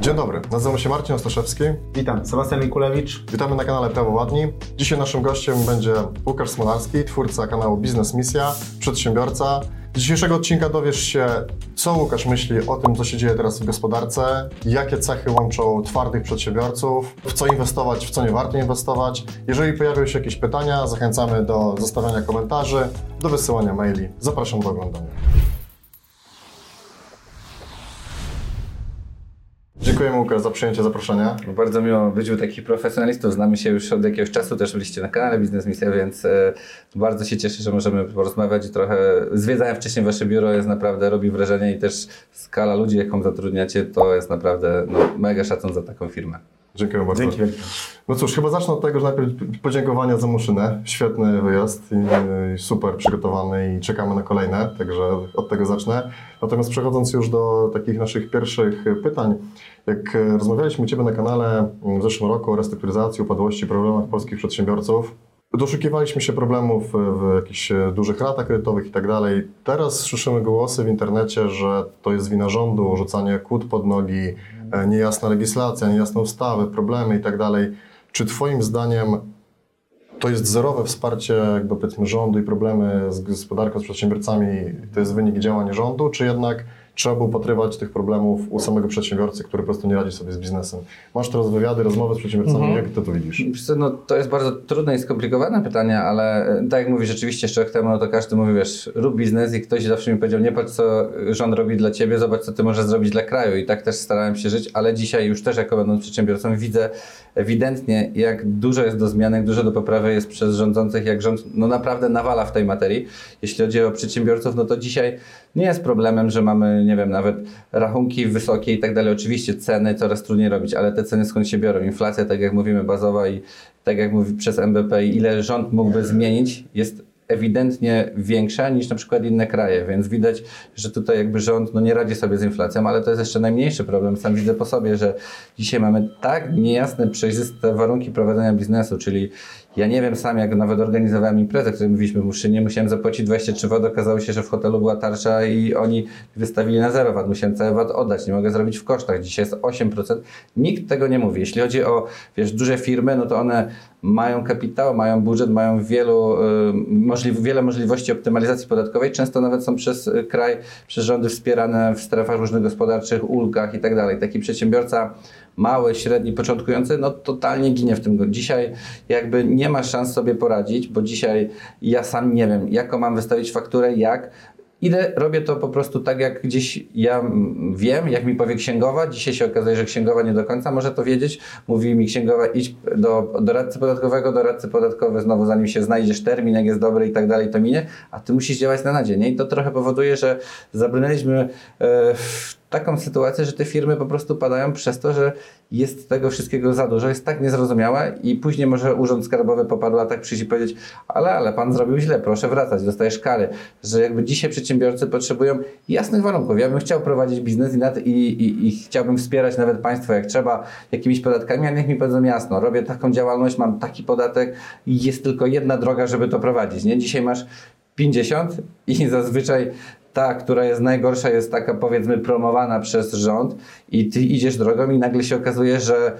Dzień dobry, nazywam się Marcin Ostaszewski. Witam, Sebastian Mikulewicz. Witamy na kanale Prawo Ładni. Dzisiaj naszym gościem będzie Łukasz Smolarski, twórca kanału Biznes Misja, przedsiębiorca. Z dzisiejszego odcinka dowiesz się, co Łukasz myśli o tym, co się dzieje teraz w gospodarce, jakie cechy łączą twardych przedsiębiorców, w co inwestować, w co nie warto inwestować. Jeżeli pojawią się jakieś pytania, zachęcamy do zostawiania komentarzy, do wysyłania maili. Zapraszam do oglądania. Dziękujemy Łukasz za przyjęcie zaproszenia. Bardzo miło być u takich profesjonalistów. Znamy się już od jakiegoś czasu, też byliście na kanale Biznes Misja, więc e, bardzo się cieszę, że możemy porozmawiać i trochę zwiedzałem wcześniej wasze biuro, jest naprawdę, robi wrażenie i też skala ludzi, jaką zatrudniacie, to jest naprawdę no, mega szacun za taką firmę. Dziękuję bardzo. Dzięki wielkie. No cóż, chyba zacznę od tego, że najpierw podziękowania za muszynę. Świetny wyjazd i super przygotowany i czekamy na kolejne, także od tego zacznę. Natomiast przechodząc już do takich naszych pierwszych pytań, jak rozmawialiśmy u Ciebie na kanale w zeszłym roku o restrukturyzacji, upadłości, problemach polskich przedsiębiorców, Doszukiwaliśmy się problemów w jakichś dużych ratach kredytowych i tak dalej. Teraz słyszymy głosy w internecie, że to jest wina rządu, rzucanie kłód pod nogi, niejasna legislacja, niejasne ustawy, problemy i tak. Czy Twoim zdaniem to jest zerowe wsparcie jakby powiedzmy rządu i problemy z gospodarką, z przedsiębiorcami to jest wynik działań rządu, czy jednak trzeba było upatrywać tych problemów u samego przedsiębiorcy, który po prostu nie radzi sobie z biznesem. Masz teraz wywiady, rozmowy z przedsiębiorcami, Mhm. jak ty to widzisz? Co, No, to jest bardzo trudne i skomplikowane pytanie, ale e, tak jak mówisz, rzeczywiście jeszcze rok temu, no to każdy mówi, wiesz, rób biznes i ktoś zawsze mi powiedział, nie patrz co rząd robi dla ciebie, zobacz co ty możesz zrobić dla kraju i tak też starałem się żyć, ale dzisiaj już też jako będąc przedsiębiorcą widzę ewidentnie jak dużo jest do zmian, jak dużo do poprawy jest przez rządzących, jak rząd no naprawdę nawala w tej materii. Jeśli chodzi o przedsiębiorców, no to dzisiaj nie jest problemem, że mamy, nie wiem, nawet rachunki wysokie i tak dalej. Oczywiście ceny coraz trudniej robić, ale te ceny skąd się biorą? Inflacja, tak jak mówimy, bazowa i tak jak mówi przez MBP, ile rząd mógłby zmienić, jest ewidentnie większa niż na przykład inne kraje, więc widać, że tutaj jakby rząd no nie radzi sobie z inflacją, ale to jest jeszcze najmniejszy problem. Sam widzę po sobie, że dzisiaj mamy tak niejasne, przejrzyste warunki prowadzenia biznesu, czyli ja nie wiem sam, jak nawet organizowałem imprezę, której mówiliśmy Muszynie, musiałem zapłacić 23 VAT, okazało się, że w hotelu była tarcza i oni wystawili na zero VAT, musiałem cały VAT oddać, nie mogę zrobić w kosztach, dzisiaj jest 8%. Nikt tego nie mówi. Jeśli chodzi o, wiesz, duże firmy, no to one mają kapitał, mają budżet, mają wielu, y, możli- wiele możliwości optymalizacji podatkowej, często nawet są przez y, kraj, przez rządy wspierane w strefach różnych gospodarczych, ulgach i tak dalej. Taki przedsiębiorca mały, średni, początkujący, no totalnie ginie w tym. Dzisiaj jakby nie ma szans sobie poradzić, bo dzisiaj ja sam nie wiem, jaką mam wystawić fakturę, jak. Idę, robię to po prostu tak, jak gdzieś ja wiem, jak mi powie księgowa. Dzisiaj się okazuje, że księgowa nie do końca może to wiedzieć. Mówi mi księgowa, idź do doradcy podatkowego, doradcy podatkowy znowu, zanim się znajdziesz termin, jak jest dobry i tak dalej, to minie, a ty musisz działać na nadzień. nie? I to trochę powoduje, że zabrnęliśmy e, w taką sytuację, że te firmy po prostu padają przez to, że jest tego wszystkiego za dużo, jest tak niezrozumiałe i później może Urząd Skarbowy po paru latach przyjść i powiedzieć, ale, ale pan zrobił źle, proszę wracać, dostajesz kary, że jakby dzisiaj przedsiębiorcy potrzebują jasnych warunków. Ja bym chciał prowadzić biznes i, nad, i, i, i chciałbym wspierać nawet państwo, jak trzeba, jakimiś podatkami, a niech mi powiedzą jasno, robię taką działalność, mam taki podatek i jest tylko jedna droga, żeby to prowadzić, nie? Dzisiaj masz 50 i zazwyczaj ta, która jest najgorsza, jest taka powiedzmy promowana przez rząd i ty idziesz drogą i nagle się okazuje, że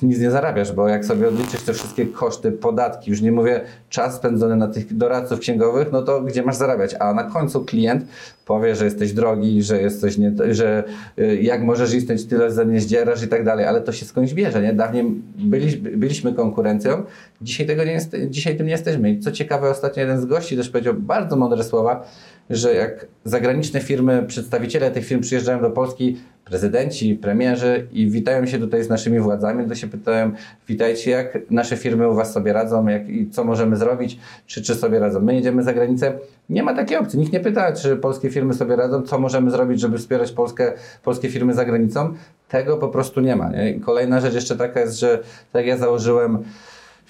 ty nic nie zarabiasz, bo jak sobie odliczysz te wszystkie koszty, podatki, już nie mówię czas spędzony na tych doradców księgowych, no to gdzie masz zarabiać? A na końcu klient powie, że jesteś drogi, że jesteś nie, że y, jak możesz istnieć tyle za nie zdzierasz i tak dalej, ale to się skądś bierze, nie? Dawniej byli, byliśmy konkurencją, dzisiaj tego nie jest, dzisiaj tym nie jesteśmy. I co ciekawe, ostatnio jeden z gości też powiedział bardzo mądre słowa, że jak zagraniczne firmy, przedstawiciele tych firm przyjeżdżają do Polski, prezydenci, premierzy i witają się tutaj z naszymi władzami, to się pytają, witajcie, jak nasze firmy u Was sobie radzą, jak, i co możemy zrobić, czy, czy sobie radzą. My jedziemy za granicę, nie ma takiej opcji. Nikt nie pyta, czy polskie firmy sobie radzą, co możemy zrobić, żeby wspierać Polskę, polskie firmy za granicą. Tego po prostu nie ma. Nie? Kolejna rzecz jeszcze taka jest, że tak jak ja założyłem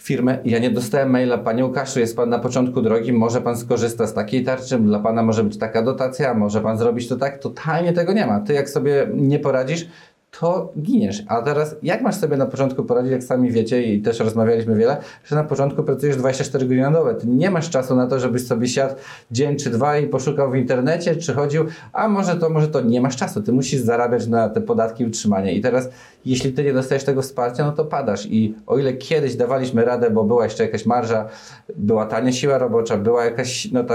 firmę. Ja nie dostałem maila, panie Łukaszu, jest pan na początku drogi, może pan skorzysta z takiej tarczy, dla pana może być taka dotacja, może pan zrobić to tak. Totalnie tego nie ma. Ty jak sobie nie poradzisz, to giniesz. A teraz jak masz sobie na początku poradzić, jak sami wiecie i też rozmawialiśmy wiele, że na początku pracujesz 24 godziny na dobę. Ty nie masz czasu na to, żebyś sobie siadł dzień czy dwa i poszukał w internecie, czy chodził, a może to, może to. Nie masz czasu. Ty musisz zarabiać na te podatki i utrzymanie. I teraz, jeśli ty nie dostajesz tego wsparcia, no to padasz. I o ile kiedyś dawaliśmy radę, bo była jeszcze jakaś marża, była tania siła robocza, była jakaś, no ta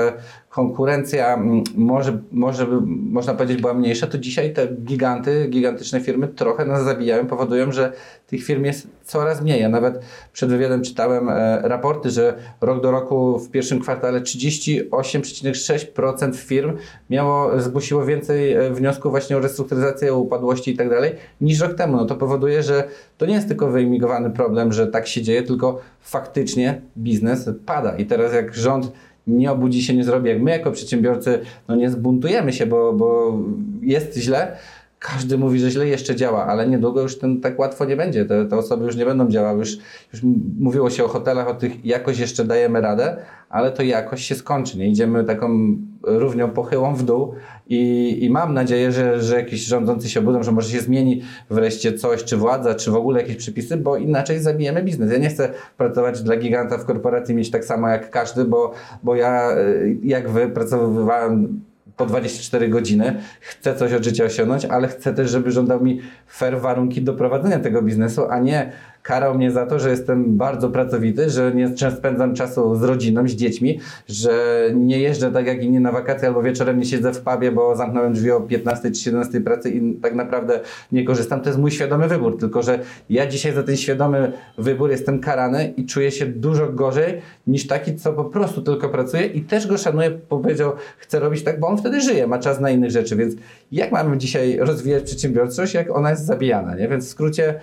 konkurencja mm, może, może można powiedzieć była mniejsza, to dzisiaj te giganty, gigantyczne firmy trochę nas zabijają, powodują, że tych firm jest coraz mniej. Ja nawet przed wywiadem czytałem e, raporty, że rok do roku w pierwszym kwartale 38,6% firm miało, zgłosiło więcej e, wniosków właśnie o restrukturyzację, o upadłości i tak dalej niż rok temu. No to powoduje, że to nie jest tylko wyimigowany problem, że tak się dzieje, tylko faktycznie biznes pada. I teraz jak rząd nie obudzi się, nie zrobi jak my jako przedsiębiorcy, no nie zbuntujemy się, bo, bo jest źle. Każdy mówi, że źle jeszcze działa, ale niedługo już ten tak łatwo nie będzie. Te, te osoby już nie będą działały. Już, już mówiło się o hotelach, o tych jakoś jeszcze dajemy radę, ale to jakoś się skończy. Nie idziemy taką równią pochyłą w dół i, i mam nadzieję, że, że jakiś rządzący się obudzą, że może się zmieni wreszcie coś, czy władza, czy w ogóle jakieś przepisy, bo inaczej zabijemy biznes. Ja nie chcę pracować dla giganta w korporacji, mieć tak samo jak każdy, bo, bo ja y, jak wy pracowałem po 24 godziny, chcę coś od życia osiągnąć, ale chcę też, żeby żądał mi fair warunki do prowadzenia tego biznesu, a nie karał mnie za to, że jestem bardzo pracowity, że nie spędzam czasu z rodziną, z dziećmi, że nie jeżdżę tak jak inni na wakacje albo wieczorem nie siedzę w pubie, bo zamknąłem drzwi o 15 czy 17 pracy i tak naprawdę nie korzystam. To jest mój świadomy wybór, tylko że ja dzisiaj za ten świadomy wybór jestem karany i czuję się dużo gorzej niż taki, co po prostu tylko pracuje i też go szanuję, powiedział, chcę robić tak, bo on wtedy żyje, ma czas na innych rzeczy, więc jak mamy dzisiaj rozwijać przedsiębiorczość, jak ona jest zabijana, nie? Więc w skrócie,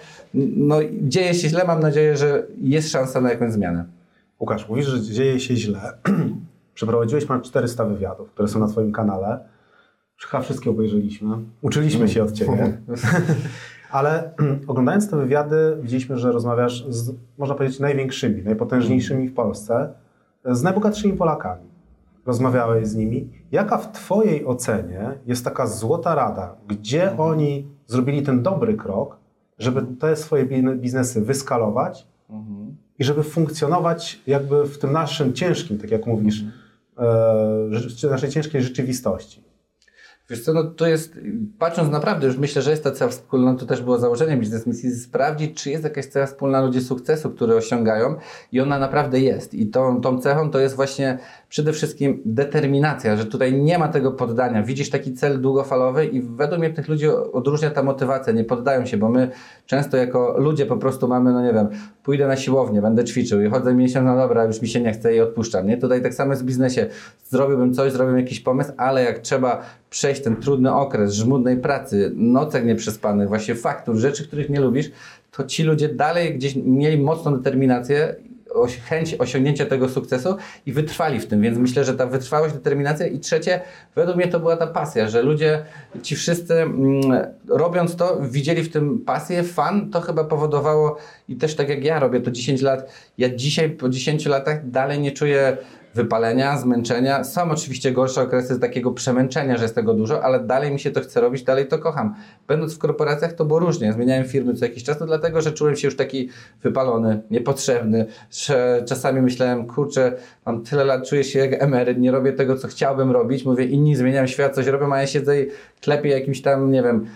no dzieje się źle, mam nadzieję, że jest szansa na jakąś zmianę. Łukasz, mówisz, że dzieje się źle. Przeprowadziłeś ponad 400 wywiadów, które są na Twoim kanale. Chyba wszystkie obejrzeliśmy. Uczyliśmy się od Ciebie. Ale oglądając te wywiady, widzieliśmy, że rozmawiasz z, można powiedzieć, największymi, najpotężniejszymi w Polsce, z najbogatszymi Polakami. Rozmawiałeś z nimi. Jaka w Twojej ocenie jest taka złota rada, gdzie oni zrobili ten dobry krok, żeby te swoje biznesy wyskalować Mhm. i żeby funkcjonować jakby w tym naszym ciężkim, tak jak mówisz, e, naszej ciężkiej rzeczywistości. Wiesz co, no to jest, patrząc naprawdę, już myślę, że jest ta cała wspólna, to też było założenie biznes misji, sprawdzić, czy jest jakaś cała wspólna ludzi sukcesu, które osiągają i ona naprawdę jest. I tą, tą cechą to jest właśnie przede wszystkim determinacja, że tutaj nie ma tego poddania. Widzisz taki cel długofalowy i według mnie tych ludzi odróżnia ta motywacja, nie poddają się, bo my często jako ludzie po prostu mamy, no nie wiem, pójdę na siłownię, będę ćwiczył i chodzę miesiąc, no dobra, już mi się nie chce i odpuszczam, nie? Tutaj tak samo jest w biznesie. Zrobiłbym coś, zrobiłbym jakiś pomysł, ale jak trzeba przejść ten trudny okres żmudnej pracy, nocek nieprzespanych, właśnie faktur, rzeczy, których nie lubisz, to ci ludzie dalej gdzieś mieli mocną determinację chęć osiągnięcia tego sukcesu i wytrwali w tym, więc myślę, że ta wytrwałość, determinacja i trzecie, według mnie to była ta pasja, że ludzie, ci wszyscy mm, robiąc to, widzieli w tym pasję, fan, to chyba powodowało i też tak jak ja robię to 10 lat, ja dzisiaj po 10 latach dalej nie czuję wypalenia, zmęczenia. Są oczywiście gorsze okresy takiego przemęczenia, że jest tego dużo, ale dalej mi się to chce robić, dalej to kocham. Będąc w korporacjach to było różnie. Zmieniałem firmy co jakiś czas, to dlatego, że czułem się już taki wypalony, niepotrzebny, czasami myślałem, kurczę, mam tyle lat, czuję się jak emeryt, nie robię tego, co chciałbym robić. Mówię, inni zmieniają świat, coś robią, a ja siedzę i klepię jakiś tam, nie wiem,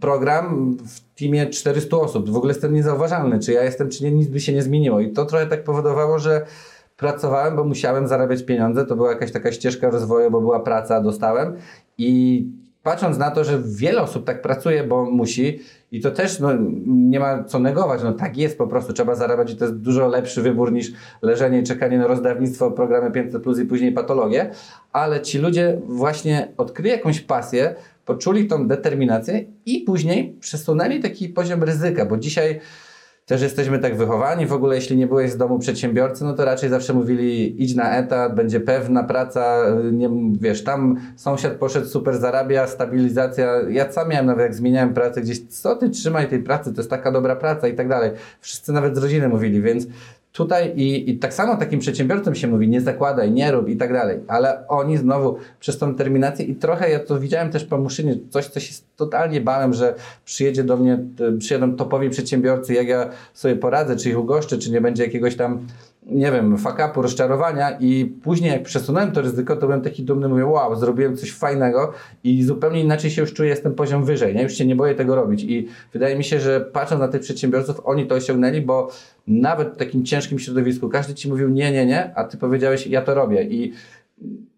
program w teamie 400 osób. W ogóle jestem niezauważalny, czy ja jestem, czy nie, nic by się nie zmieniło. I to trochę tak powodowało, że pracowałem, bo musiałem zarabiać pieniądze. To była jakaś taka ścieżka rozwoju, bo była praca, dostałem. I patrząc na to, że wiele osób tak pracuje, bo musi, i to też no, nie ma co negować, no tak jest po prostu, trzeba zarabiać i to jest dużo lepszy wybór niż leżenie i czekanie na rozdawnictwo, programy 500 plus i później patologię, ale ci ludzie właśnie odkryli jakąś pasję, poczuli tą determinację i później przesunęli taki poziom ryzyka, bo dzisiaj też jesteśmy tak wychowani. W ogóle, jeśli nie byłeś z domu przedsiębiorcy, no to raczej zawsze mówili: idź na etat, będzie pewna praca, nie, wiesz, tam sąsiad poszedł, super zarabia, stabilizacja. Ja sam miałem nawet, jak zmieniałem pracę gdzieś, co ty trzymaj tej pracy, to jest taka dobra praca i tak dalej. Wszyscy nawet z rodziny mówili, więc tutaj i, i tak samo takim przedsiębiorcom się mówi, nie zakładaj, nie rób i tak dalej, ale oni znowu przez tą terminację i trochę ja to widziałem też po Muszynie, coś, co się totalnie bałem, że przyjedzie do mnie, przyjedą topowi przedsiębiorcy, jak ja sobie poradzę, czy ich ugoszczę, czy nie będzie jakiegoś tam nie wiem, fakapu, rozczarowania i później jak przesunąłem to ryzyko, to byłem taki dumny, mówię, wow, zrobiłem coś fajnego i zupełnie inaczej się już czuję, jestem poziom wyżej, nie? już się nie boję tego robić i wydaje mi się, że patrząc na tych przedsiębiorców, oni to osiągnęli, bo nawet w takim ciężkim środowisku każdy ci mówił nie, nie, nie, a ty powiedziałeś, ja to robię i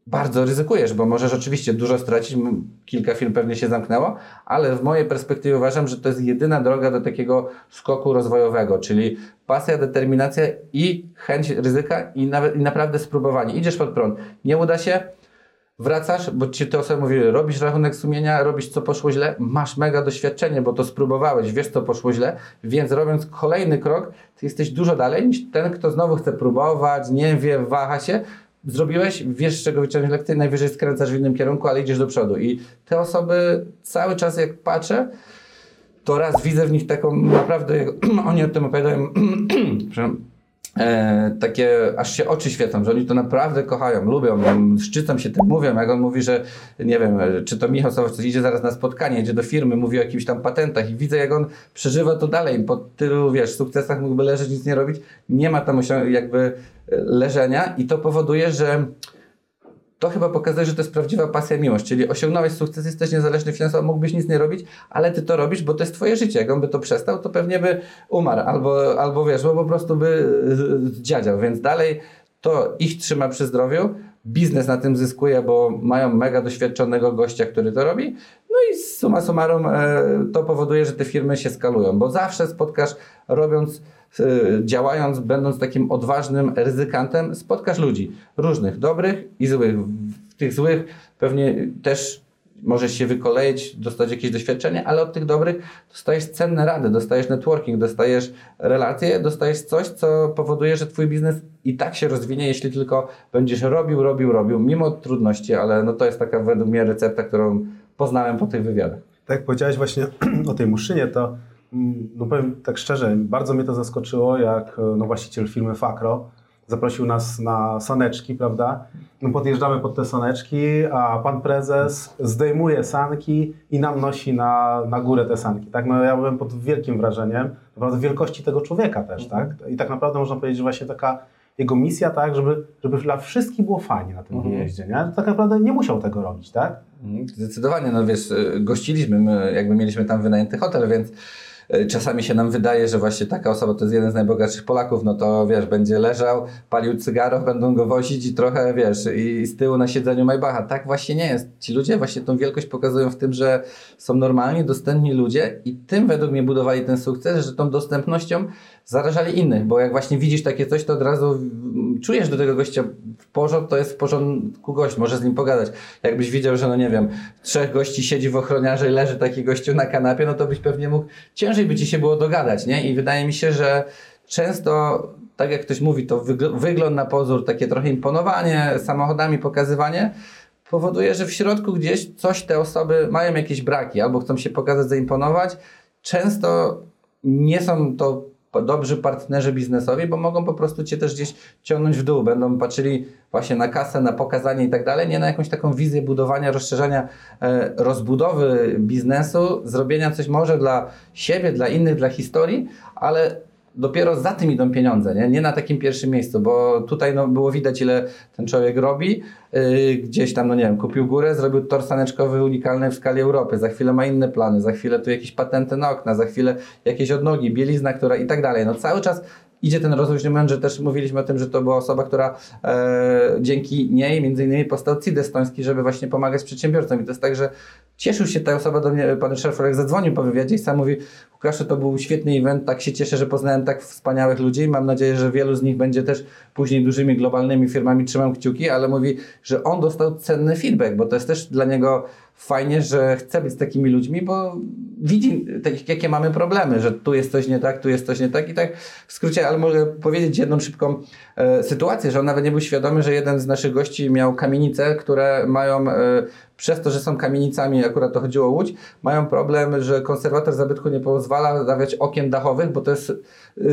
bardzo ryzykujesz, bo możesz oczywiście dużo stracić, kilka firm pewnie się zamknęło, ale w mojej perspektywie uważam, że to jest jedyna droga do takiego skoku rozwojowego, czyli pasja, determinacja i chęć ryzyka i, nawet, i naprawdę spróbowanie. Idziesz pod prąd, nie uda się, wracasz, bo ci te osoby mówiły, robisz rachunek sumienia, robisz co poszło źle, masz mega doświadczenie, bo to spróbowałeś, wiesz co poszło źle, więc robiąc kolejny krok, ty jesteś dużo dalej niż ten, kto znowu chce próbować, nie wie, waha się, zrobiłeś, wiesz czego wyciągnąć lekcję, najwyżej skręcasz w innym kierunku, ale idziesz do przodu. I te osoby cały czas jak patrzę, to raz widzę w nich taką naprawdę, jak oni o tym opowiadają, e, takie, aż się oczy świecą, że oni to naprawdę kochają, lubią, szczycą się tym, mówią, jak on mówi, że nie wiem, czy to Michał Sowa, idzie zaraz na spotkanie, idzie do firmy, mówi o jakichś tam patentach i widzę, jak on przeżywa to dalej, po tylu, wiesz, sukcesach mógłby leżeć, nic nie robić, nie ma tam jakby e, leżenia i to powoduje, że to chyba pokazuje, że to jest prawdziwa pasja, miłość, czyli osiągnąłeś sukces, jesteś niezależny finansowo, mógłbyś nic nie robić, ale ty to robisz, bo to jest twoje życie. Jak on by to przestał, to pewnie by umarł, albo, albo wiesz, bo po prostu by zdziadział, więc dalej to ich trzyma przy zdrowiu, biznes na tym zyskuje, bo mają mega doświadczonego gościa, który to robi, no i summa summarum e, to powoduje, że te firmy się skalują, bo zawsze spotkasz, robiąc działając, będąc takim odważnym ryzykantem, spotkasz ludzi różnych, dobrych i złych. W tych złych pewnie też możesz się wykoleić, dostać jakieś doświadczenie, ale od tych dobrych dostajesz cenne rady, dostajesz networking, dostajesz relacje, dostajesz coś, co powoduje, że twój biznes i tak się rozwinie, jeśli tylko będziesz robił, robił, robił, mimo trudności, ale no to jest taka według mnie recepta, którą poznałem po tych wywiadach. Tak jak powiedziałeś właśnie o tej muszynie, to no powiem tak szczerze, bardzo mnie to zaskoczyło, jak e, no właściciel firmy Fakro zaprosił nas na saneczki, prawda? No podjeżdżamy pod te saneczki, a pan prezes zdejmuje sanki i nam nosi na, na górę te sanki, tak? No ja byłem pod wielkim wrażeniem, naprawdę wielkości tego człowieka też, tak? I tak naprawdę można powiedzieć, że właśnie taka jego misja, tak, żeby, żeby dla wszystkich było fajnie na tym wyjeździe, nie? Tak naprawdę nie musiał tego robić, tak? Mhm, Zdecydowanie, no wiesz, y, gościliśmy, my jakby mieliśmy tam wynajęty hotel, więc czasami się nam wydaje, że właśnie taka osoba to jest jeden z najbogatszych Polaków, no to wiesz, będzie leżał, palił cygaro, będą go wozić i trochę, wiesz, i z tyłu na siedzeniu Maybacha. Tak właśnie nie jest. Ci ludzie właśnie tą wielkość pokazują w tym, że są normalni, dostępni ludzie i tym według mnie budowali ten sukces, że tą dostępnością zarażali innych, bo jak właśnie widzisz takie coś, to od razu czujesz do tego gościa w porządku, to jest w porządku gość, możesz z nim pogadać. Jakbyś widział, że no nie wiem, trzech gości siedzi w ochroniarze i leży taki gościu na kanapie, no to byś pewnie mógł, ciężej by ci się było dogadać, nie? I wydaje mi się, że często, tak jak ktoś mówi, to wygl- wygląd na pozór, takie trochę imponowanie samochodami, pokazywanie, powoduje, że w środku gdzieś coś te osoby mają jakieś braki, albo chcą się pokazać, zaimponować. Często nie są to dobrzy partnerzy biznesowi, bo mogą po prostu cię też gdzieś ciągnąć w dół. Będą patrzyli właśnie na kasę, na pokazanie i tak dalej, nie na jakąś taką wizję budowania, rozszerzania, e, rozbudowy biznesu, zrobienia coś może dla siebie, dla innych, dla historii, ale dopiero za tym idą pieniądze, nie, nie na takim pierwszym miejscu, bo tutaj no, było widać, ile ten człowiek robi. Yy, gdzieś tam, no nie wiem, kupił górę, zrobił tor saneczkowy unikalny w skali Europy, za chwilę ma inne plany, za chwilę tu jakieś patenty na okna, za chwilę jakieś odnogi, bielizna, która i tak dalej. No cały czas idzie ten rozwój, że też mówiliśmy o tym, że to była osoba, która e, dzięki niej między innymi powstał CID estoński, żeby właśnie pomagać przedsiębiorcom. I to jest tak, że cieszył się ta osoba do mnie, pan Szerfer, jak zadzwonił po wywiadzie i sam mówi, Łukaszu, to był świetny event, tak się cieszę, że poznałem tak wspaniałych ludzi mam nadzieję, że wielu z nich będzie też później dużymi globalnymi firmami, trzymam kciuki, ale mówi, że on dostał cenny feedback, bo to jest też dla niego fajnie, że chce być z takimi ludźmi, bo widzi, jakie mamy problemy, że tu jest coś nie tak, tu jest coś nie tak i tak w skrócie, ale mogę powiedzieć jedną szybką e, sytuację, że on nawet nie był świadomy, że jeden z naszych gości miał kamienice, które mają e, przez to, że są kamienicami, akurat to chodziło o Łódź, mają problem, że konserwator zabytku nie pozwala dawać okien dachowych, bo to jest y,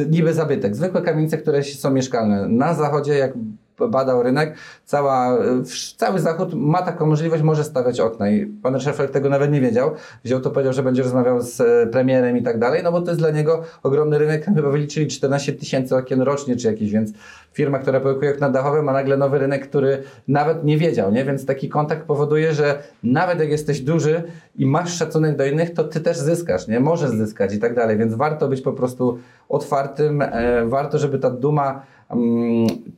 niby zabytek. Zwykłe kamienice, które są mieszkalne. Na zachodzie, jak badał rynek, cała, cały zachód ma taką możliwość, może stawiać okna i pan Szefler tego nawet nie wiedział. Wziął to, powiedział, że będzie rozmawiał z e, premierem i tak dalej, no bo to jest dla niego ogromny rynek, chyba wyliczyli 14 tysięcy okien rocznie czy jakieś, więc firma, która produkuje okna dachowe ma nagle nowy rynek, który nawet nie wiedział, nie? Więc taki kontakt powoduje, że nawet jak jesteś duży i masz szacunek do innych, to ty też zyskasz, nie? Możesz zyskać i tak dalej, więc warto być po prostu otwartym, e, warto, żeby ta duma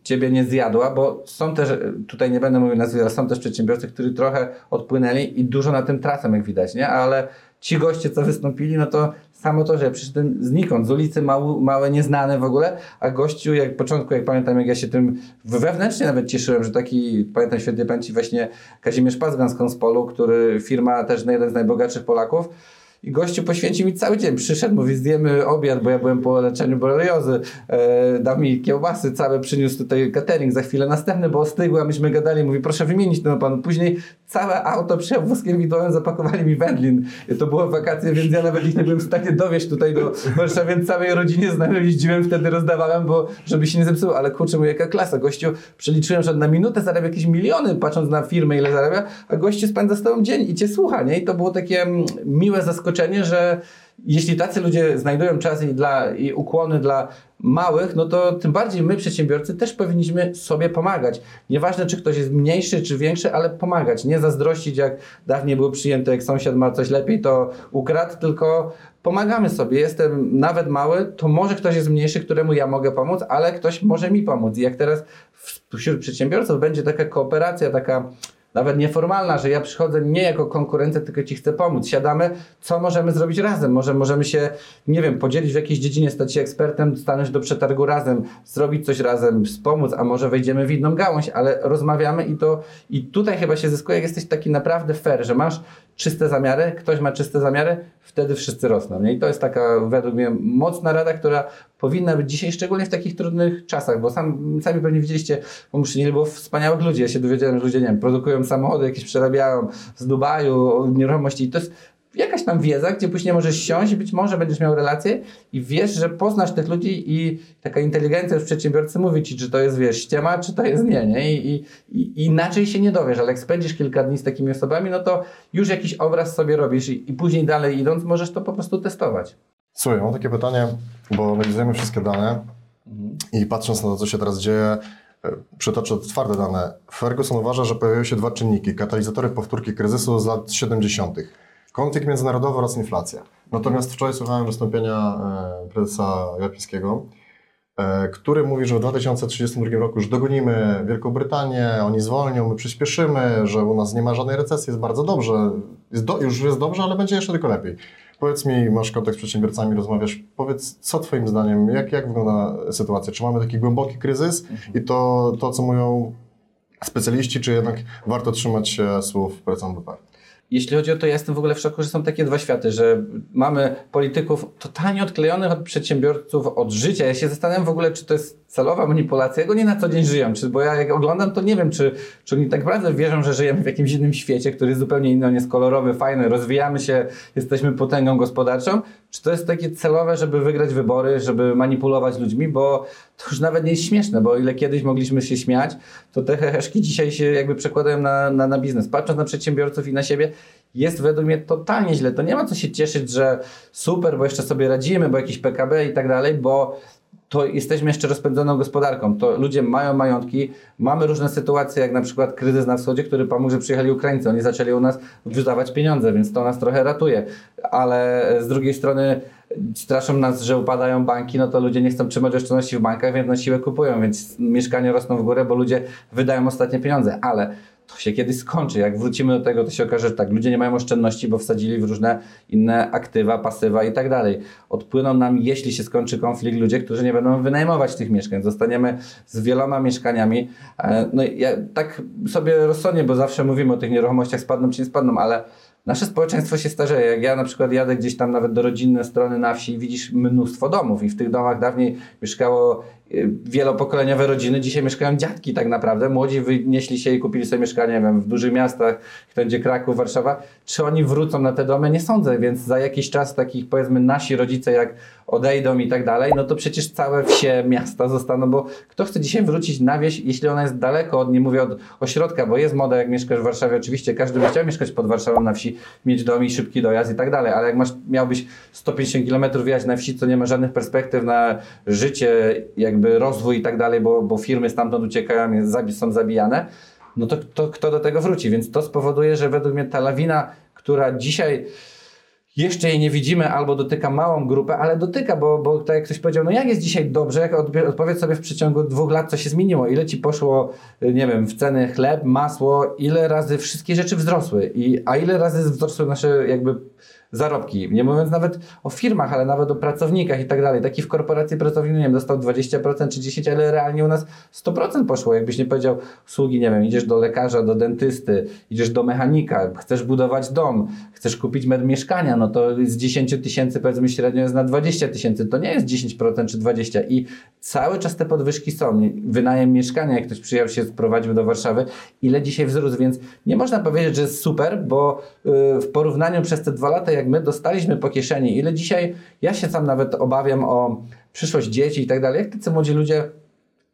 ciebie nie zjadła, bo są też, tutaj nie będę mówił nazwy, ale są też przedsiębiorcy, którzy trochę odpłynęli i dużo na tym tracą, jak widać, nie? Ale ci goście, co wystąpili, no to samo to, że ja przyszedłem znikąd, z ulicy mału, małe, nieznane w ogóle, a gościu, jak początku, jak pamiętam, jak ja się tym wewnętrznie nawet cieszyłem, że taki, pamiętam świetnie pamięci właśnie Kazimierz Pazgan z Konspolu, który firma też jeden z najbogatszych Polaków, i gościu poświęcił mi cały dzień. Przyszedł, mówi, zjemy obiad, bo ja byłem po leczeniu boreliozy. E, dał mi kiełbasy, całe przyniósł tutaj catering, za chwilę następny, bo ostygły, a myśmy gadali. Mówi, proszę wymienić temu panu. Później całe auto przyjechał wózkiem widłowym, zapakowali mi wędlin. To było wakacje, więc ja nawet ich nie byłem w stanie dowieść tutaj do Warszawy, więc całej rodzinie znajomych jeździłem, wtedy rozdawałem, bo żeby się nie zepsuło. Ale kurczę, mówię, jaka klasa. Gościu, przeliczyłem, że na minutę zarabia jakieś miliony, patrząc na firmę, ile zarabia, a gościu spędza z tobą dzień i cię słucha, nie? I to było takie mm, miłe zaskoczenie, że jeśli tacy ludzie znajdują czas i, dla, i ukłony dla małych, no to tym bardziej my, przedsiębiorcy, też powinniśmy sobie pomagać. Nieważne, czy ktoś jest mniejszy, czy większy, ale pomagać. Nie zazdrościć, jak dawniej było przyjęte, jak sąsiad ma coś lepiej, to ukradł, tylko pomagamy sobie. Jestem nawet mały, to może ktoś jest mniejszy, któremu ja mogę pomóc, ale ktoś może mi pomóc. I jak teraz wśród przedsiębiorców będzie taka kooperacja, taka nawet nieformalna, że ja przychodzę nie jako konkurencja, tylko ci chcę pomóc. Siadamy, co możemy zrobić razem? Może możemy się, nie wiem, podzielić w jakiejś dziedzinie, stać się ekspertem, stanąć do przetargu razem, zrobić coś razem, wspomóc, a może wejdziemy w inną gałąź, ale rozmawiamy i to i tutaj chyba się zyskuje, jak jesteś taki naprawdę fair, że masz czyste zamiary, ktoś ma czyste zamiary, wtedy wszyscy rosną. Nie? I to jest taka według mnie mocna rada, która powinna być dzisiaj, szczególnie w takich trudnych czasach, bo sam, sami pewnie widzieliście, bo muszę nie było wspaniałych ludzi. Ja się dowiedziałem, że ludzie, nie wiem, produkują samochody, jakieś przerabiają z Dubaju, nieruchomości i to jest jakaś tam wiedza, gdzie później możesz siąść i być może będziesz miał relację i wiesz, że poznasz tych ludzi i taka inteligencja już przedsiębiorcy mówi ci, czy to jest, wiesz, ściema, czy to jest nie, nie? I, i, inaczej się nie dowiesz, ale jak spędzisz kilka dni z takimi osobami, no to już jakiś obraz sobie robisz i, i później dalej idąc możesz to po prostu testować. Słuchaj, mam takie pytanie, bo analizujemy wszystkie dane i patrząc na to, co się teraz dzieje, e, przytoczę twarde dane. Ferguson uważa, że pojawiły się dwa czynniki, katalizatory powtórki kryzysu z lat 70. Konflikt międzynarodowy oraz inflacja. Natomiast wczoraj słuchałem wystąpienia e, prezesa Glapińskiego, e, który mówi, że w 2032 roku już dogonimy Wielką Brytanię, oni zwolnią, my przyspieszymy, że u nas nie ma żadnej recesji, jest bardzo dobrze, jest do, już jest dobrze, ale będzie jeszcze tylko lepiej. Powiedz mi, masz kontakt z przedsiębiorcami, rozmawiasz, powiedz, co Twoim zdaniem, jak, jak wygląda sytuacja? Czy mamy taki głęboki kryzys i to, to, co mówią specjaliści, czy jednak warto trzymać się słów prezesa WP? Jeśli chodzi o to, ja jestem w ogóle w szoku, że są takie dwa światy, że mamy polityków totalnie odklejonych od przedsiębiorców, od życia. Ja się zastanawiam w ogóle, czy to jest celowa manipulacja, jak oni na co dzień żyją. Czy, bo ja jak oglądam, to nie wiem, czy, czy oni tak naprawdę wierzą, że żyjemy w jakimś innym świecie, który jest zupełnie inny, on jest kolorowy, fajny, rozwijamy się, jesteśmy potęgą gospodarczą. Czy to jest takie celowe, żeby wygrać wybory, żeby manipulować ludźmi, bo to już nawet nie jest śmieszne, bo ile kiedyś mogliśmy się śmiać, to te heheszki dzisiaj się jakby przekładają na, na, na biznes. Patrząc na przedsiębiorców i na siebie, jest według mnie totalnie źle. To nie ma co się cieszyć, że super, bo jeszcze sobie radzimy, bo jakiś PKB i tak dalej, bo to jesteśmy jeszcze rozpędzoną gospodarką. To ludzie mają majątki, mamy różne sytuacje, jak na przykład kryzys na wschodzie, który pomógł, że przyjechali Ukraińcy. Oni zaczęli u nas wydawać pieniądze, więc to nas trochę ratuje. Ale z drugiej strony straszą nas, że upadają banki, no to ludzie nie chcą trzymać oszczędności w bankach, więc na siłę kupują, więc mieszkania rosną w górę, bo ludzie wydają ostatnie pieniądze. Ale to się kiedyś skończy. Jak wrócimy do tego, to się okaże, że tak, ludzie nie mają oszczędności, bo wsadzili w różne inne aktywa, pasywa i tak dalej. Odpłyną nam, jeśli się skończy konflikt, ludzie, którzy nie będą wynajmować tych mieszkań. Zostaniemy z wieloma mieszkaniami. E, No ja tak sobie rozsądnie, bo zawsze mówimy o tych nieruchomościach spadną czy nie spadną, ale Nasze społeczeństwo się starzeje. Jak ja na przykład jadę gdzieś tam nawet do rodzinne strony na wsi i widzisz mnóstwo domów i w tych domach dawniej mieszkało wielopokoleniowe rodziny, dzisiaj mieszkają dziadki tak naprawdę. Młodzi wynieśli się i kupili sobie mieszkanie nie wiem, w dużych miastach, jak będzie Kraków, Warszawa. Czy oni wrócą na te domy? Nie sądzę, więc za jakiś czas takich powiedzmy nasi rodzice jak odejdą i tak dalej, no to przecież całe wsie, miasta zostaną, bo kto chce dzisiaj wrócić na wieś, jeśli ona jest daleko od, nie mówię od ośrodka, bo jest moda jak mieszkasz w Warszawie, oczywiście każdy by chciał mieszkać pod Warszawą na wsi, mieć dom i szybki dojazd i tak dalej, ale jak masz, miałbyś 150 km jechać na wsi, co nie ma żadnych perspektyw na życie, jakby rozwój i tak dalej, bo, bo firmy stamtąd uciekają, są zabijane, no to, to kto do tego wróci? Więc to spowoduje, że według mnie ta lawina, która dzisiaj jeszcze jej nie widzimy albo dotyka małą grupę, ale dotyka, bo, bo tak jak ktoś powiedział, no jak jest dzisiaj dobrze, jak odpowiedz sobie w przeciągu dwóch lat, co się zmieniło, ile ci poszło, y, nie wiem, w ceny chleb, masło, ile razy wszystkie rzeczy wzrosły, I, a ile razy wzrosły nasze jakby zarobki, nie mówiąc nawet o firmach, ale nawet o pracownikach i tak dalej. Taki w korporacji pracownik, nie wiem, dostał 20% czy 10%, ale realnie u nas 100% poszło. Jakbyś nie powiedział usługi, nie wiem, idziesz do lekarza, do dentysty, idziesz do mechanika, chcesz budować dom, chcesz kupić metr mieszkania, no to z 10 tysięcy powiedzmy średnio jest na 20 tysięcy, to nie jest 10% czy 20% i cały czas te podwyżki są. Wynajem mieszkania, jak ktoś przyjechał się sprowadził do Warszawy, ile dzisiaj wzrósł, więc nie można powiedzieć, że jest super, bo y, w porównaniu przez te dwa lata, jak my dostaliśmy po kieszeni, ile dzisiaj, ja się sam nawet obawiam o przyszłość dzieci i tak dalej, jak tacy młodzi ludzie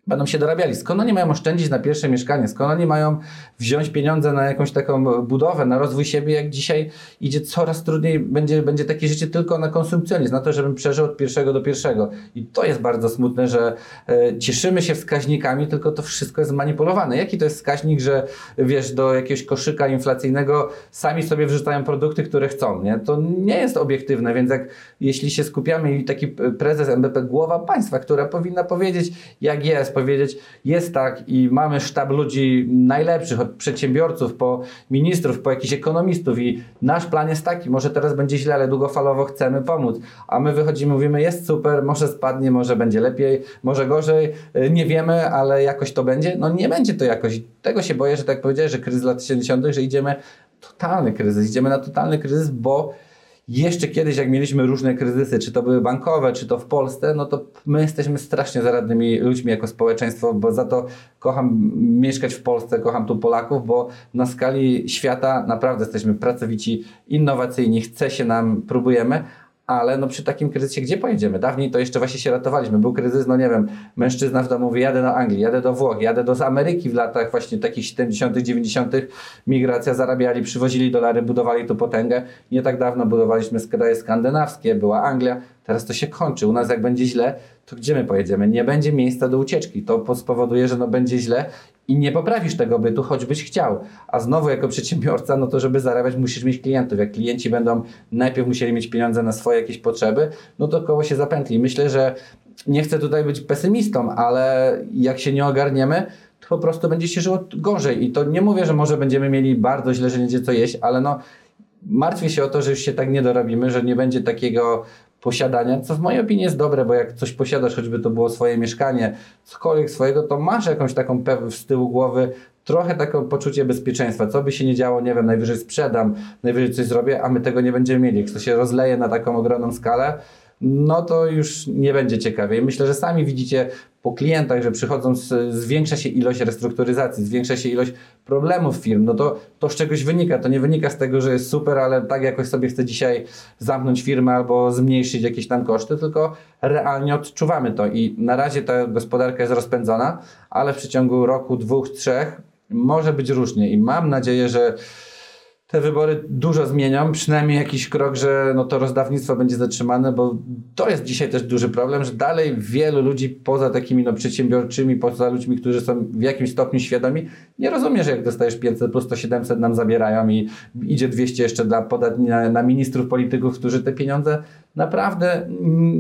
będą się dorabiali. Skąd oni mają oszczędzić na pierwsze mieszkanie? Skąd oni mają wziąć pieniądze na jakąś taką budowę, na rozwój siebie, jak dzisiaj idzie coraz trudniej, będzie, będzie takie życie tylko na konsumpcjonizm, na to, żebym przeżył od pierwszego do pierwszego. I to jest bardzo smutne, że e, cieszymy się wskaźnikami, tylko to wszystko jest manipulowane. Jaki to jest wskaźnik, że wiesz, do jakiegoś koszyka inflacyjnego sami sobie wrzucają produkty, które chcą, nie? To nie jest obiektywne, więc jak jeśli się skupiamy i taki prezes MBP, głowa państwa, która powinna powiedzieć, jak jest, powiedzieć, jest tak i mamy sztab ludzi najlepszych, od przedsiębiorców po ministrów, po jakichś ekonomistów i nasz plan jest taki, może teraz będzie źle, ale długofalowo chcemy pomóc, a my wychodzimy, mówimy, jest super, może spadnie, może będzie lepiej, może gorzej, y, nie wiemy, ale jakoś to będzie. No nie będzie to jakoś. Tego się boję, że tak powiedziałeś, że kryzys lat 70., że idziemy totalny kryzys, idziemy na totalny kryzys, bo jeszcze kiedyś, jak mieliśmy różne kryzysy, czy to były bankowe, czy to w Polsce, no to my jesteśmy strasznie zaradnymi ludźmi jako społeczeństwo, bo za to kocham mieszkać w Polsce, kocham tu Polaków, bo na skali świata naprawdę jesteśmy pracowici, innowacyjni, chce się nam, próbujemy, ale no przy takim kryzysie gdzie pojedziemy? Dawniej to jeszcze właśnie się ratowaliśmy. Był kryzys, no nie wiem, mężczyzna w domu mówi, jadę do Anglii, jadę do Włoch, jadę do Ameryki w latach właśnie takich 70., 90., migracja, zarabiali, przywozili dolary, budowali tu potęgę. Nie tak dawno budowaliśmy kraje skandynawskie, była Anglia, teraz to się kończy. U nas jak będzie źle, to gdzie my pojedziemy? Nie będzie miejsca do ucieczki. To spowoduje, że no będzie źle i nie poprawisz tego bytu, choćbyś chciał. A znowu jako przedsiębiorca, no to żeby zarabiać musisz mieć klientów. Jak klienci będą najpierw musieli mieć pieniądze na swoje jakieś potrzeby, no to koło się zapętli. Myślę, że nie chcę tutaj być pesymistą, ale jak się nie ogarniemy, to po prostu będzie się żyło gorzej. I to nie mówię, że może będziemy mieli bardzo źle, że nie będzie co jeść, ale no martwię się o to, że już się tak nie dorobimy, że nie będzie takiego posiadania, co w mojej opinii jest dobre, bo jak coś posiadasz, choćby to było swoje mieszkanie, cokolwiek swojego, to masz jakąś taką pewność z tyłu głowy, trochę takie poczucie bezpieczeństwa. Co by się nie działo, nie wiem, najwyżej sprzedam, najwyżej coś zrobię, a my tego nie będziemy mieli. Jak to się rozleje na taką ogromną skalę, no to już nie będzie ciekawie. Myślę, że sami widzicie po klientach, że przychodzą, z, zwiększa się ilość restrukturyzacji, zwiększa się ilość problemów firm, no to to z czegoś wynika. To nie wynika z tego, że jest super, ale tak jakoś sobie chce dzisiaj zamknąć firmę albo zmniejszyć jakieś tam koszty, tylko realnie odczuwamy to i na razie ta gospodarka jest rozpędzona, ale w przeciągu roku, dwóch, trzech może być różnie i mam nadzieję, że te wybory dużo zmienią, przynajmniej jakiś krok, że no to rozdawnictwo będzie zatrzymane, bo to jest dzisiaj też duży problem, że dalej wielu ludzi poza takimi no, przedsiębiorczymi, poza ludźmi, którzy są w jakimś stopniu świadomi, nie rozumie, że jak dostajesz 500 plus to 700 nam zabierają i idzie 200 jeszcze dla podatni na, na ministrów, polityków, którzy te pieniądze naprawdę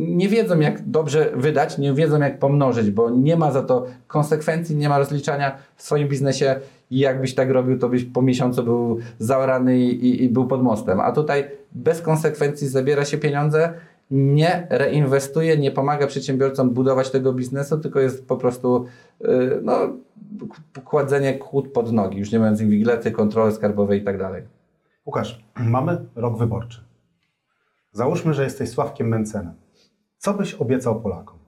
nie wiedzą jak dobrze wydać, nie wiedzą jak pomnożyć, bo nie ma za to konsekwencji, nie ma rozliczania w swoim biznesie i jakbyś tak robił, to byś po miesiącu był zaorany i, i, i był pod mostem. A tutaj bez konsekwencji zabiera się pieniądze, nie reinwestuje, nie pomaga przedsiębiorcom budować tego biznesu, tylko jest po prostu yy, no, kładzenie kłód pod nogi, już nie mówiąc inwigilacji, kontroli skarbowej i tak dalej. Łukasz, mamy rok wyborczy. Załóżmy, że jesteś Sławkiem Mencenem. Co byś obiecał Polakom?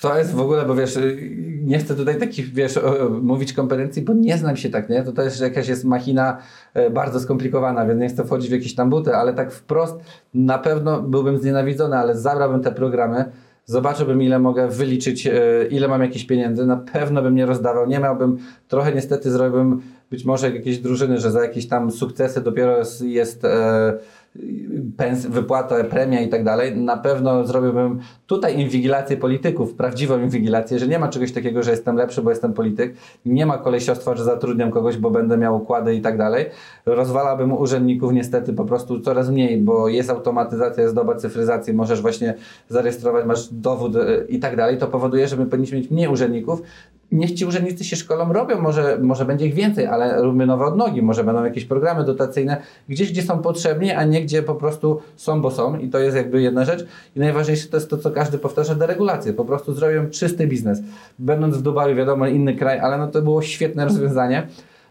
To jest w ogóle, bo wiesz, y, nie chcę tutaj takich, wiesz, mówić kompetencji, bo nie znam się tak, nie? To też jakaś jest machina e, bardzo skomplikowana, więc nie chcę wchodzić w jakieś tam buty, ale tak wprost na pewno byłbym znienawidzony, ale zabrałbym te programy, zobaczyłbym ile mogę wyliczyć, e, ile mam jakieś pieniędzy, na pewno bym nie rozdawał, nie miałbym, trochę niestety zrobiłbym być może jakieś drużyny, że za jakieś tam sukcesy dopiero jest, jest e, pens, wypłata, premia i tak dalej, na pewno zrobiłbym tutaj inwigilację polityków, prawdziwą inwigilację, że nie ma czegoś takiego, że jestem lepszy, bo jestem polityk, nie ma kolesiostwa, że zatrudniam kogoś, bo będę miał układy i tak dalej. Rozwalałbym urzędników niestety po prostu coraz mniej, bo jest automatyzacja, jest doba cyfryzacji, możesz właśnie zarejestrować, masz dowód e, i tak dalej. To powoduje, że my powinniśmy mieć mniej urzędników, niech ci urzędnicy się szkolą, robią, może, może będzie ich więcej, ale róbmy nowe odnogi, może będą jakieś programy dotacyjne, gdzieś, gdzie są potrzebni, a nie gdzie po prostu są, bo są i to jest jakby jedna rzecz. I najważniejsze to jest to, co każdy powtarza, deregulację. Po prostu zrobią czysty biznes. Będąc w Dubaju, wiadomo, inny kraj, ale no to było świetne rozwiązanie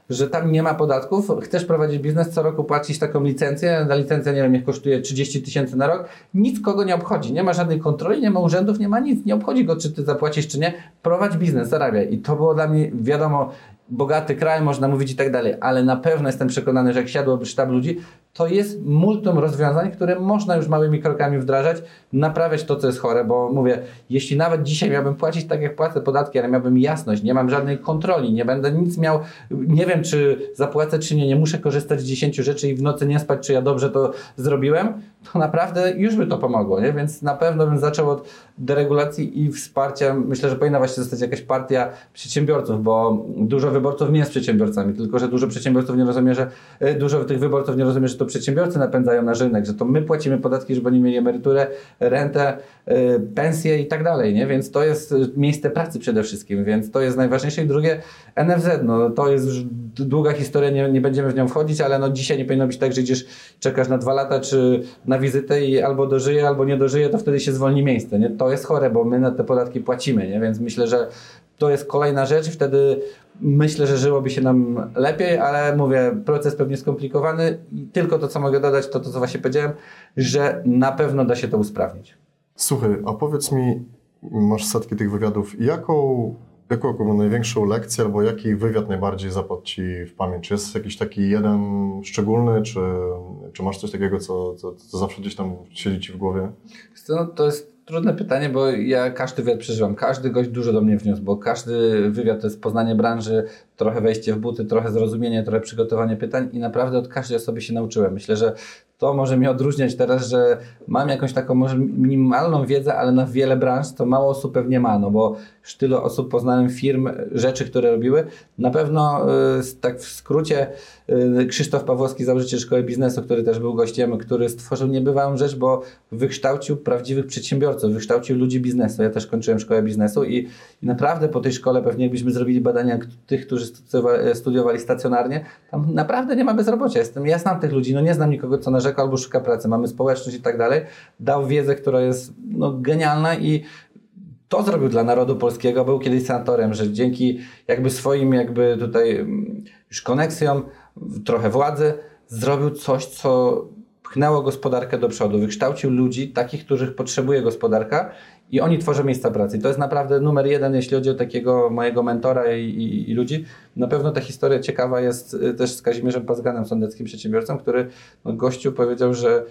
że tam nie ma podatków, chcesz prowadzić biznes, co roku płacisz taką licencję, ta licencja, nie wiem, niech kosztuje 30 tysięcy na rok, nic kogo nie obchodzi, nie ma żadnej kontroli, nie ma urzędów, nie ma nic, nie obchodzi go, czy ty zapłacisz, czy nie, prowadź biznes, zarabiaj. I to było dla mnie, wiadomo, bogaty kraj, można mówić i tak dalej, ale na pewno jestem przekonany, że jak siadłoby sztab ludzi, to jest multum rozwiązań, które można już małymi krokami wdrażać, naprawiać to, co jest chore, bo mówię, jeśli nawet dzisiaj miałbym płacić tak, jak płacę podatki, ale miałbym jasność, nie mam żadnej kontroli, nie będę nic miał, nie wiem, czy zapłacę, czy nie, nie muszę korzystać z 10 rzeczy i w nocy nie spać, czy ja dobrze to zrobiłem, to naprawdę już by to pomogło, nie? Więc na pewno bym zaczął od deregulacji i wsparcia. Myślę, że powinna właśnie zostać jakaś partia przedsiębiorców, bo dużo wyborców nie jest przedsiębiorcami, tylko że dużo przedsiębiorców nie rozumie, że e, dużo tych wyborców nie rozumie, że to przedsiębiorcy napędzają nasz rynek, że to my płacimy podatki, żeby oni mieli emeryturę, rentę, e, pensje i tak dalej, nie? Więc to jest e, miejsce pracy przede wszystkim, więc to jest najważniejsze. I drugie, NFZ, no to jest już długa historia, nie, nie będziemy w nią wchodzić, ale no dzisiaj nie powinno być tak, że idziesz, czekasz na dwa lata, czy na wizytę i albo dożyje, albo nie dożyje, to wtedy się zwolni miejsce, nie? To jest chore, bo my na te podatki płacimy, nie? Więc myślę, że to jest kolejna rzecz wtedy myślę, że żyłoby się nam lepiej, ale mówię, proces pewnie skomplikowany i tylko to, co mogę dodać, to to, co właśnie powiedziałem, że na pewno da się to usprawnić. Słuchaj, a powiedz mi, masz setki tych wywiadów, jaką, jaką taką największą lekcję albo jaki wywiad najbardziej zapadł Ci w pamięć? Czy jest jakiś taki jeden szczególny, czy, czy masz coś takiego, co, co, co zawsze gdzieś tam siedzi Ci w głowie? No, to jest trudne pytanie, bo ja każdy wywiad przeżywam. Każdy gość dużo do mnie wniósł, bo każdy wywiad to jest poznanie branży, trochę wejście w buty, trochę zrozumienie, trochę przygotowanie pytań i naprawdę od każdej osoby się nauczyłem. Myślę, że to może mnie odróżniać teraz, że mam jakąś taką może minimalną wiedzę, ale na wiele branż to mało osób pewnie ma, no bo już tyle osób poznałem firm, rzeczy, które robiły. Na pewno y, tak w skrócie y, Krzysztof Pawłowski, założyciel Szkoły Biznesu, który też był gościem, który stworzył niebywałą rzecz, bo wykształcił prawdziwych przedsiębiorców, wykształcił ludzi biznesu. Ja też kończyłem Szkołę Biznesu i, i naprawdę po tej szkole pewnie jakbyśmy zrobili badania tych, którzy studiowa- studiowali stacjonarnie, tam naprawdę nie ma bezrobocia. Jestem, ja znam tych ludzi, no nie znam nikogo, co narzeka albo szuka pracy. Mamy społeczność i tak dalej. Dał wiedzę, która jest no, genialna i to zrobił dla narodu polskiego, był kiedyś senatorem, że dzięki jakby swoim jakby tutaj mm, już koneksjom, trochę władzy, zrobił coś, co pchnęło gospodarkę do przodu, wykształcił ludzi, takich, których potrzebuje gospodarka i oni tworzą miejsca pracy. To jest naprawdę numer jeden, jeśli chodzi o takiego mojego mentora i, i, i ludzi. Na pewno ta historia ciekawa jest y, też z Kazimierzem Pazganem, sądeckim przedsiębiorcą, który no, gościu powiedział, że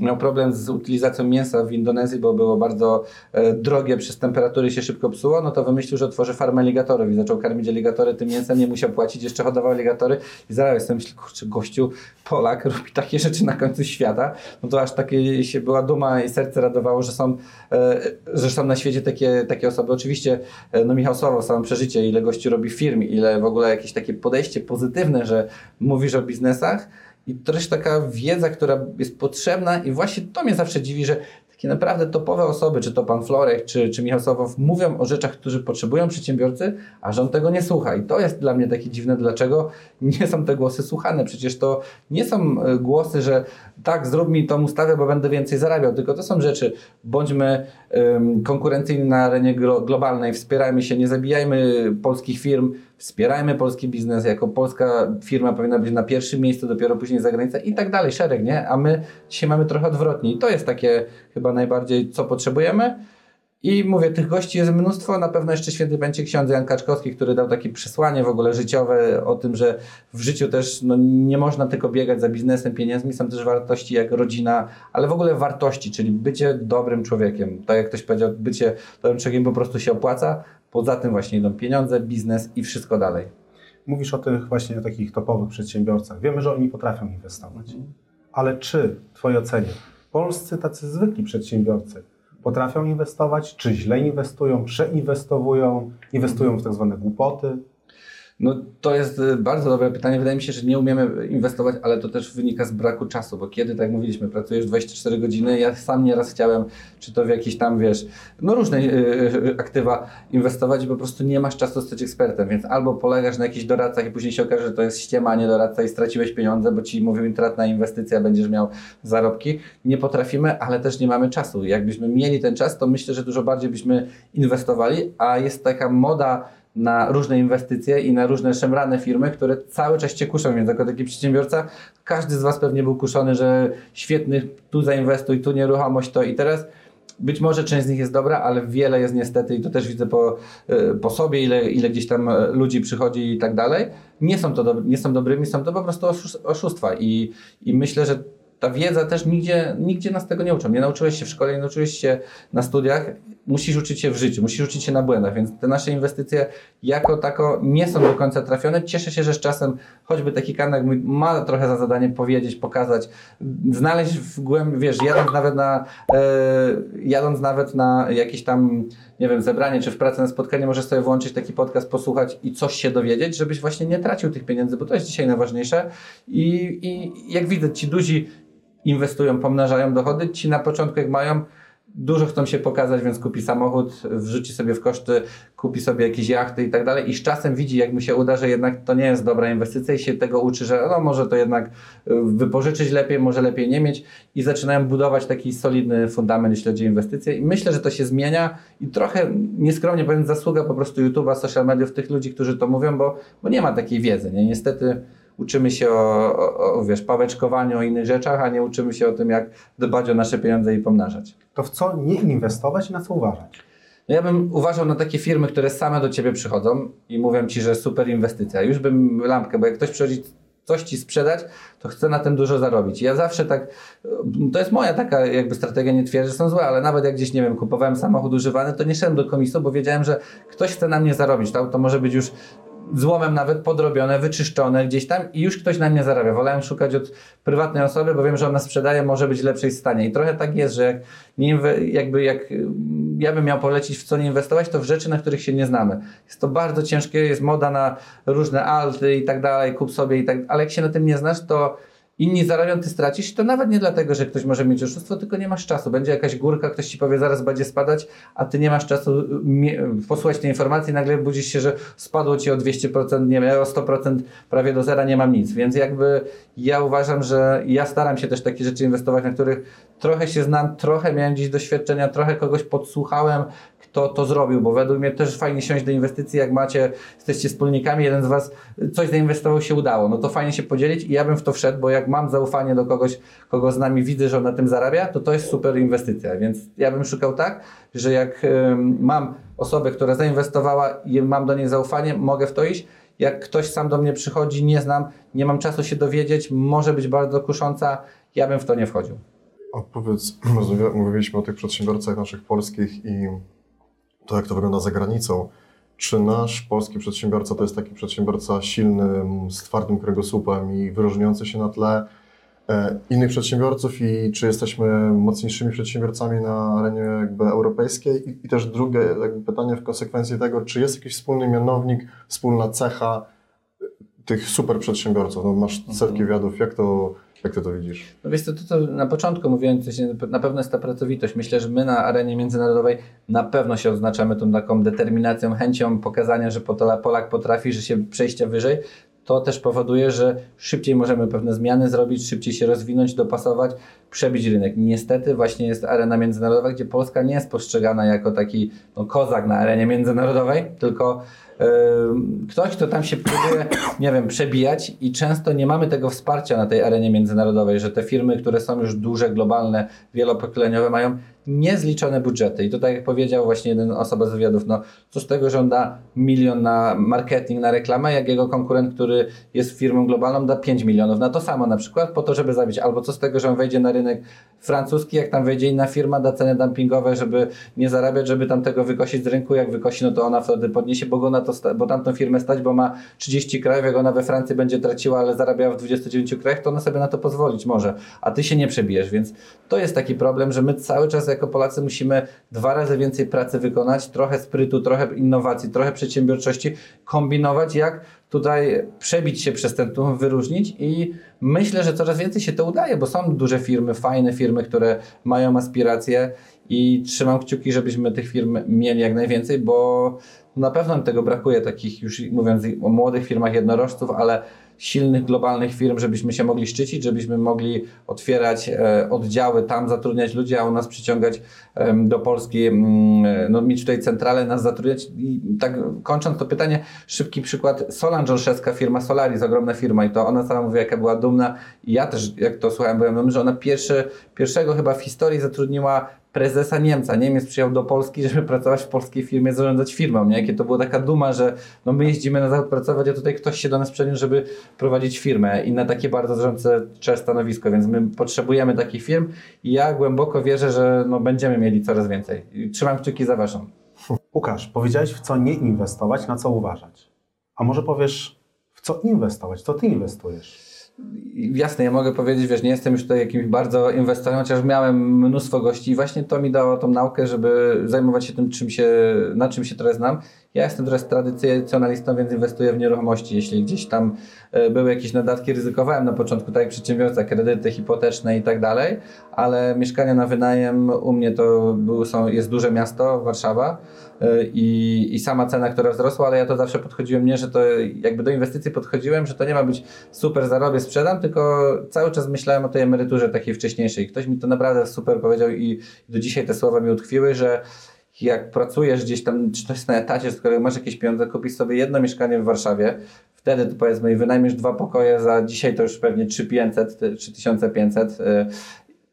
miał problem z utylizacją mięsa w Indonezji, bo było bardzo e, drogie, przez temperatury się szybko psuło, no to wymyślił, że otworzy farmę aligatorów i zaczął karmić aligatory tym mięsem, nie musiał płacić, jeszcze hodował aligatory i zaraz sobie myślę, kurczę, gościu, Polak robi takie rzeczy na końcu świata, no to aż takie się była duma i serce radowało, że są, e, że są na świecie takie, takie osoby. Oczywiście, e, no Michał Sławow, samo przeżycie, ile gości robi firm, ile w ogóle jakieś takie podejście pozytywne, że mówisz o biznesach, i też taka wiedza, która jest potrzebna i właśnie to mnie zawsze dziwi, że takie naprawdę topowe osoby, czy to pan Florek, czy, czy Michał Sowow, mówią o rzeczach, które potrzebują przedsiębiorcy, a rząd tego nie słucha. I to jest dla mnie takie dziwne, dlaczego nie są te głosy słuchane. Przecież to nie są e, głosy, że tak, zrób mi tą ustawę, bo będę więcej zarabiał, tylko to są rzeczy, bądźmy um, konkurencyjni na arenie glo globalnej, wspierajmy się, nie zabijajmy polskich firm, wspierajmy polski biznes, jako polska firma powinna być na pierwszym miejscu, dopiero później zagranica i tak dalej, szereg, nie? A my dzisiaj mamy trochę odwrotnie i to jest takie chyba najbardziej, co potrzebujemy. I mówię, tych gości jest mnóstwo, na pewno jeszcze święty będzie ksiądz Jan Kaczkowski, który dał takie przesłanie w ogóle życiowe o tym, że w życiu też no, nie można tylko biegać za biznesem, pieniędzmi, są też wartości jak rodzina, ale w ogóle wartości, czyli bycie dobrym człowiekiem. Tak jak ktoś powiedział, bycie dobrym człowiekiem po prostu się opłaca, poza tym właśnie idą pieniądze, biznes i wszystko dalej. Mówisz o tych właśnie takich topowych przedsiębiorcach. Wiemy, że oni potrafią inwestować. Ale czy w Twojej ocenie polscy tacy zwykli przedsiębiorcy potrafią inwestować, czy źle inwestują, przeinwestowują, inwestują w tak zwane głupoty? No to jest y, bardzo dobre pytanie. Wydaje mi się, że nie umiemy inwestować, ale to też wynika z braku czasu, bo kiedy, tak mówiliśmy, pracujesz 24 godziny, ja sam nieraz chciałem, czy to w jakieś tam, wiesz, no różne yy, aktywa inwestować i po prostu nie masz czasu stać ekspertem, więc albo polegasz na jakichś doradcach i później się okaże, że to jest ściemanie doradca i straciłeś pieniądze, bo ci mówił intratna inwestycja, będziesz miał zarobki. Nie potrafimy, ale też nie mamy czasu. Jakbyśmy mieli ten czas, to myślę, że dużo bardziej byśmy inwestowali, a jest taka moda na różne inwestycje i na różne szemrane firmy, które cały czas Cię kuszą, więc jako taki przedsiębiorca każdy z Was pewnie był kuszony, że świetny, tu zainwestuj, tu nieruchomość, to i teraz być może część z nich jest dobra, ale wiele jest niestety i to też widzę po, y, po sobie, ile, ile gdzieś tam y, ludzi przychodzi i tak dalej. Nie są to do, nie są dobrymi, są to po prostu oszustwa i, i myślę, że ta wiedza też nigdzie, nigdzie nas tego nie uczą. Nie nauczyłeś się w szkole, nie nauczyłeś się na studiach, musisz uczyć się w życiu, musisz uczyć się na błędach, więc te nasze inwestycje jako tako nie są do końca trafione. Cieszę się, że z czasem choćby taki kanał ma trochę za zadanie powiedzieć, pokazać, znaleźć w głębi, wiesz, jadąc nawet na, e, jadąc nawet na jakieś tam, nie wiem, zebranie czy w pracy na spotkanie, możesz sobie włączyć taki podcast, posłuchać i coś się dowiedzieć, żebyś właśnie nie tracił tych pieniędzy, bo to jest dzisiaj najważniejsze. I, i jak widzę, ci duzi inwestują, pomnażają dochody, ci na początku jak mają, dużo chcą się pokazać, więc kupi samochód, wrzuci sobie w koszty, kupi sobie jakieś jachty i tak dalej. I z czasem widzi, jak mu się uda, że jednak to nie jest dobra inwestycja i się tego uczy, że no może to jednak y, wypożyczyć lepiej, może lepiej nie mieć i zaczynają budować taki solidny fundament, jeśli chodzi o inwestycje. I myślę, że to się zmienia i trochę nieskromnie powiem zasługa po prostu YouTube'a, social mediów, tych ludzi, którzy to mówią, bo, bo nie ma takiej wiedzy, nie? Niestety uczymy się o, o, o, wiesz, pałeczkowaniu, o innych rzeczach, a nie uczymy się o tym, jak dbać o nasze pieniądze i pomnażać. To w co nie inwestować i na co uważać? No ja bym uważał na takie firmy, które same do ciebie przychodzą i mówią ci, że super inwestycja. Już bym lampkę, bo jak ktoś przychodzi coś ci sprzedać, to chce na tym dużo zarobić. Ja zawsze tak, to jest moja taka jakby strategia, nie twierdzę, że są złe, ale nawet jak gdzieś, nie wiem, kupowałem samochód używany, to nie szedłem do komisu, bo wiedziałem, że ktoś chce na mnie zarobić. To auto może być już złomem nawet podrobione, wyczyszczone gdzieś tam i już ktoś na mnie zarabia. Wolałem szukać od prywatnej osoby, bo wiem, że ona sprzedaje, może być w lepszej stanie. I trochę tak jest, że jak, nie, jakby jak ja bym miał polecić w co nie inwestować, to w rzeczy, na których się nie znamy. Jest to bardzo ciężkie, jest moda na różne alty i tak dalej, kup sobie i tak, ale jak się na tym nie znasz, to inni zarabią, ty stracisz. To nawet nie dlatego, że ktoś może mieć oszustwo, tylko nie masz czasu. Będzie jakaś górka, ktoś ci powie, zaraz będzie spadać, a ty nie masz czasu posłuchać tej informacji nagle budzisz się, że spadło ci o 200%, nie wiem, o 100%, prawie do zera, nie mam nic. Więc jakby ja uważam, że ja staram się też takie rzeczy inwestować, na których trochę się znam, trochę miałem gdzieś doświadczenia, trochę kogoś podsłuchałem, kto to zrobił, bo według mnie też fajnie siąść do inwestycji, jak macie, jesteście wspólnikami, jeden z Was coś zainwestował, się udało, no to fajnie się podzielić i ja bym w to wszedł, bo jak mam zaufanie do kogoś, kogo z nami widzę, że on na tym zarabia, to to jest super inwestycja, więc ja bym szukał tak, że jak ym, mam osobę, która zainwestowała i mam do niej zaufanie, mogę w to iść, jak ktoś sam do mnie przychodzi, nie znam, nie mam czasu się dowiedzieć, może być bardzo kusząca, ja bym w to nie wchodził. Opowiedz, mówiliśmy o tych przedsiębiorcach naszych polskich i to, jak to wygląda za granicą. Czy nasz polski przedsiębiorca to jest taki przedsiębiorca silny, z twardym kręgosłupem i wyróżniający się na tle e, innych przedsiębiorców i czy jesteśmy mocniejszymi przedsiębiorcami na arenie jakby europejskiej? I, i też drugie pytanie w konsekwencji tego, czy jest jakiś wspólny mianownik, wspólna cecha tych super przedsiębiorców? No, masz setki wywiadów, jak to, jak ty to widzisz? No wiesz co, to, to na początku mówiłem, to się, na pewno jest ta pracowitość. Myślę, że my na arenie międzynarodowej na pewno się odznaczamy tą taką determinacją, chęcią pokazania, że Polak potrafi, że się przejścia wyżej. To też powoduje, że szybciej możemy pewne zmiany zrobić, szybciej się rozwinąć, dopasować, przebić rynek. Niestety właśnie jest arena międzynarodowa, gdzie Polska nie jest postrzegana jako taki no, kozak na arenie międzynarodowej, tylko Ym, ktoś, kto tam się próbuje, nie wiem, przebijać i często nie mamy tego wsparcia na tej arenie międzynarodowej, że te firmy, które są już duże, globalne, wielopokoleniowe mają niezliczone budżety. I tutaj jak powiedział właśnie jeden osoba z wywiadów, no co z tego, że on da milion na marketing, na reklamę, jak jego konkurent, który jest firmą globalną, da 5 milionów na to samo na przykład, po to, żeby zabić. Albo co z tego, że on wejdzie na rynek francuski, jak tam wejdzie inna firma, da ceny dumpingowe, żeby nie zarabiać, żeby tam tego wykosić z rynku, jak wykosi, no to ona wtedy podniesie, bo na to, bo tamtą firmę stać, bo ma 30 krajów, jak ona we Francji będzie traciła, ale zarabiała w 29 krajach, to ona sobie na to pozwolić może, a ty się nie przebijesz, więc to jest taki problem, że my cały czas jako Polacy musimy dwa razy więcej pracy wykonać, trochę sprytu, trochę innowacji, trochę przedsiębiorczości, kombinować jak tutaj przebić się przez ten tłum, wyróżnić i myślę, że coraz więcej się to udaje, bo są duże firmy, fajne firmy, które mają aspiracje i trzymam kciuki, żebyśmy tych firm mieli jak najwięcej, bo na pewno tego brakuje, takich już mówiąc o młodych firmach jednorożców, ale silnych globalnych firm, żebyśmy się mogli szczycić, żebyśmy mogli otwierać e, oddziały, tam zatrudniać ludzi, a u nas przyciągać do Polski, mm, no mieć tutaj centralę, nas zatrudniać. I tak kończąc to pytanie, szybki przykład. Solange Olszewska, firma Solaris, ogromna firma i to ona sama mówi, jaka była dumna i ja też, jak to słuchałem, byłem dumny, że ona pierwszy, pierwszego chyba w historii zatrudniła prezesa Niemca. Niemiec przyjechał do Polski, żeby pracować w polskiej firmie, zarządzać firmą. Nie? Jakie to była taka duma, że no my jeździmy na zachód pracować, a tutaj ktoś się do nas przeniósł, żeby prowadzić firmę i na takie bardzo zarządcze stanowisko, więc my potrzebujemy takich firm i ja głęboko wierzę, że no będziemy mieli coraz więcej. Trzymam kciuki za waszą. Łukasz, powiedziałeś w co nie inwestować, na co uważać. A może powiesz w co inwestować, co ty inwestujesz? Jasne, ja mogę powiedzieć, wiesz, nie jestem już tutaj jakimś bardzo inwestorem, chociaż miałem mnóstwo gości i właśnie to mi dało tą naukę, żeby zajmować się tym, czym się, na czym się teraz znam. Ja jestem teraz tradycjonalistą, więc inwestuję w nieruchomości. Jeśli gdzieś tam e, były jakieś nadatki, ryzykowałem na początku, tak jak przedsiębiorca, kredyty hipoteczne i tak dalej, ale mieszkania na wynajem u mnie to był, są, jest duże miasto, Warszawa e, i, i sama cena, która wzrosła, ale ja to zawsze podchodziłem nie, że to jakby do inwestycji podchodziłem, że to nie ma być super zarobię, sprzedam, tylko cały czas myślałem o tej emeryturze takiej wcześniejszej. Ktoś mi to naprawdę super powiedział i do dzisiaj te słowa mi utkwiły, że jak pracujesz gdzieś tam, czy to jest na etacie, z którego masz jakieś pieniądze, kupisz sobie jedno mieszkanie w Warszawie, wtedy powiedzmy wynajmiesz dwa pokoje za dzisiaj to już pewnie 3500, 3500, y,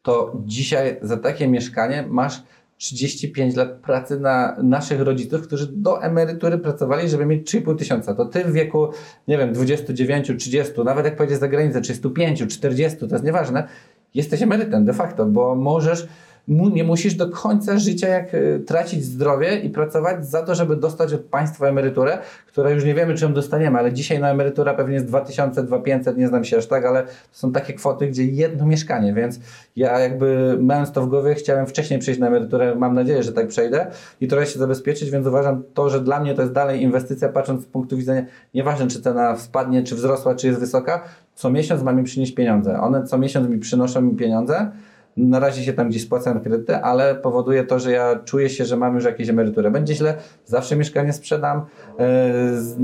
to dzisiaj za takie mieszkanie masz 35 lat pracy na naszych rodziców, którzy do emerytury pracowali, żeby mieć 3,5 tysiąca. To ty w wieku, nie wiem, 29, 30, nawet jak pojedziesz za granicę, 35, 40, to jest nieważne, jesteś emerytem de facto, bo możesz nie musisz do końca życia jak y, tracić zdrowie i pracować za to, żeby dostać od państwa emeryturę, która już nie wiemy, czy ją dostaniemy, ale dzisiaj na emerytura pewnie jest 2000, 2500, nie znam się aż tak, ale to są takie kwoty, gdzie jedno mieszkanie, więc ja jakby mając to w głowie chciałem wcześniej przejść na emeryturę, mam nadzieję, że tak przejdę i trochę się zabezpieczyć, więc uważam to, że dla mnie to jest dalej inwestycja, patrząc z punktu widzenia, nieważne czy cena spadnie, czy wzrosła, czy jest wysoka, co miesiąc ma mi przynieść pieniądze. One co miesiąc mi przynoszą mi pieniądze, na razie się tam gdzieś spłacam kredyty, ale powoduje to, że ja czuję się, że mam już jakieś emeryturę. Będzie źle, zawsze mieszkanie sprzedam. E,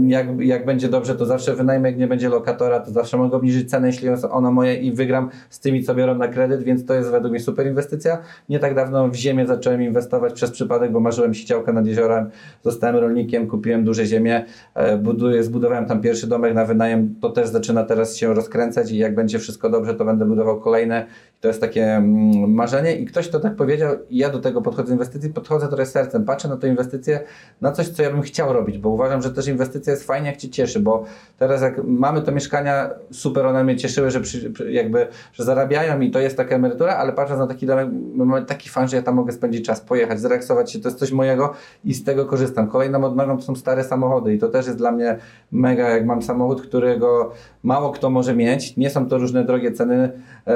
Jak, jak będzie dobrze, to zawsze wynajmę. Jak nie będzie lokatora, to zawsze mogę obniżyć cenę, jeśli jest ona moje i wygram z tymi, co biorą na kredyt, więc to jest według mnie super inwestycja. Nie tak dawno w ziemię zacząłem inwestować przez przypadek, bo marzyłem się działka nad jeziorem. Zostałem rolnikiem, kupiłem duże ziemię, e, buduję, zbudowałem tam pierwszy domek na wynajem. To też zaczyna teraz się rozkręcać i jak będzie wszystko dobrze, to będę budował kolejne. To jest takie mm, marzenie i ktoś to tak powiedział i ja do tego podchodzę z inwestycji, podchodzę trochę sercem, patrzę na tę inwestycję, na coś, co ja bym chciał robić, bo uważam, że też inwestycja jest fajnie, jak Cię cieszy, bo teraz jak mamy te mieszkania, super one mnie cieszyły, że przy, jakby, że zarabiają i to jest taka emerytura, ale patrząc na taki domek, mamy taki fan, że ja tam mogę spędzić czas, pojechać, zrelaksować się, to jest coś mojego i z tego korzystam. Kolejną odnogą to są stare samochody i to też jest dla mnie mega, jak mam samochód, którego mało kto może mieć, nie są to różne drogie ceny e,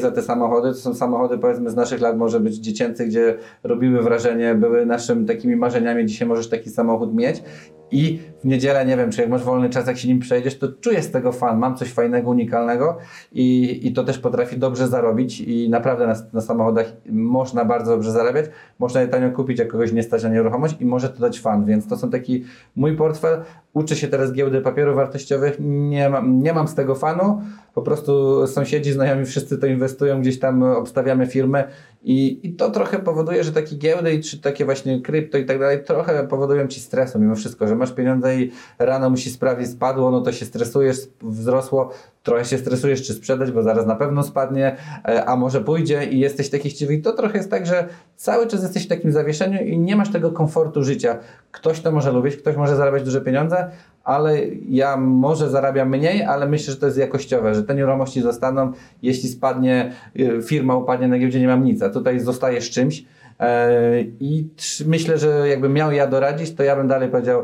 za te samochody, to są samochody powiedzmy z naszych lat, może być dziecięcych, gdzie robiły wrażenie, były naszymi takimi marzeniami, dzisiaj możesz taki samochód mieć. I w niedzielę, nie wiem, czy jak masz wolny czas, jak się nim przejdziesz, to czuję z tego fan, mam coś fajnego, unikalnego i, i to też potrafi dobrze zarobić i naprawdę na, na samochodach można bardzo dobrze zarabiać, można je tanio kupić, jak kogoś nie stać na nieruchomość i może to dać fan, więc to są taki mój portfel, uczę się teraz giełdy papierów wartościowych, nie mam, nie mam z tego fanu, po prostu sąsiedzi, znajomi, wszyscy to inwestują, gdzieś tam obstawiamy firmy i, i to trochę powoduje, że takie giełdy czy takie właśnie krypto i tak dalej trochę powodują ci stresu mimo wszystko, że masz pieniądze i rano musi sprawdzić, spadło, no to się stresujesz, wzrosło, trochę się stresujesz, czy sprzedać, bo zaraz na pewno spadnie, e, a może pójdzie i jesteś taki chciwy. I to trochę jest tak, że cały czas jesteś w takim zawieszeniu i nie masz tego komfortu życia. Ktoś to może lubić, ktoś może zarabiać duże pieniądze, ale ja może zarabiam mniej, ale myślę, że to jest jakościowe, że te nieruchomości zostaną, jeśli spadnie, y, firma upadnie na giełdzie, nie mam nic, a tutaj zostajesz czymś. E, I myślę, że jakbym miał ja doradzić, to ja bym dalej powiedział,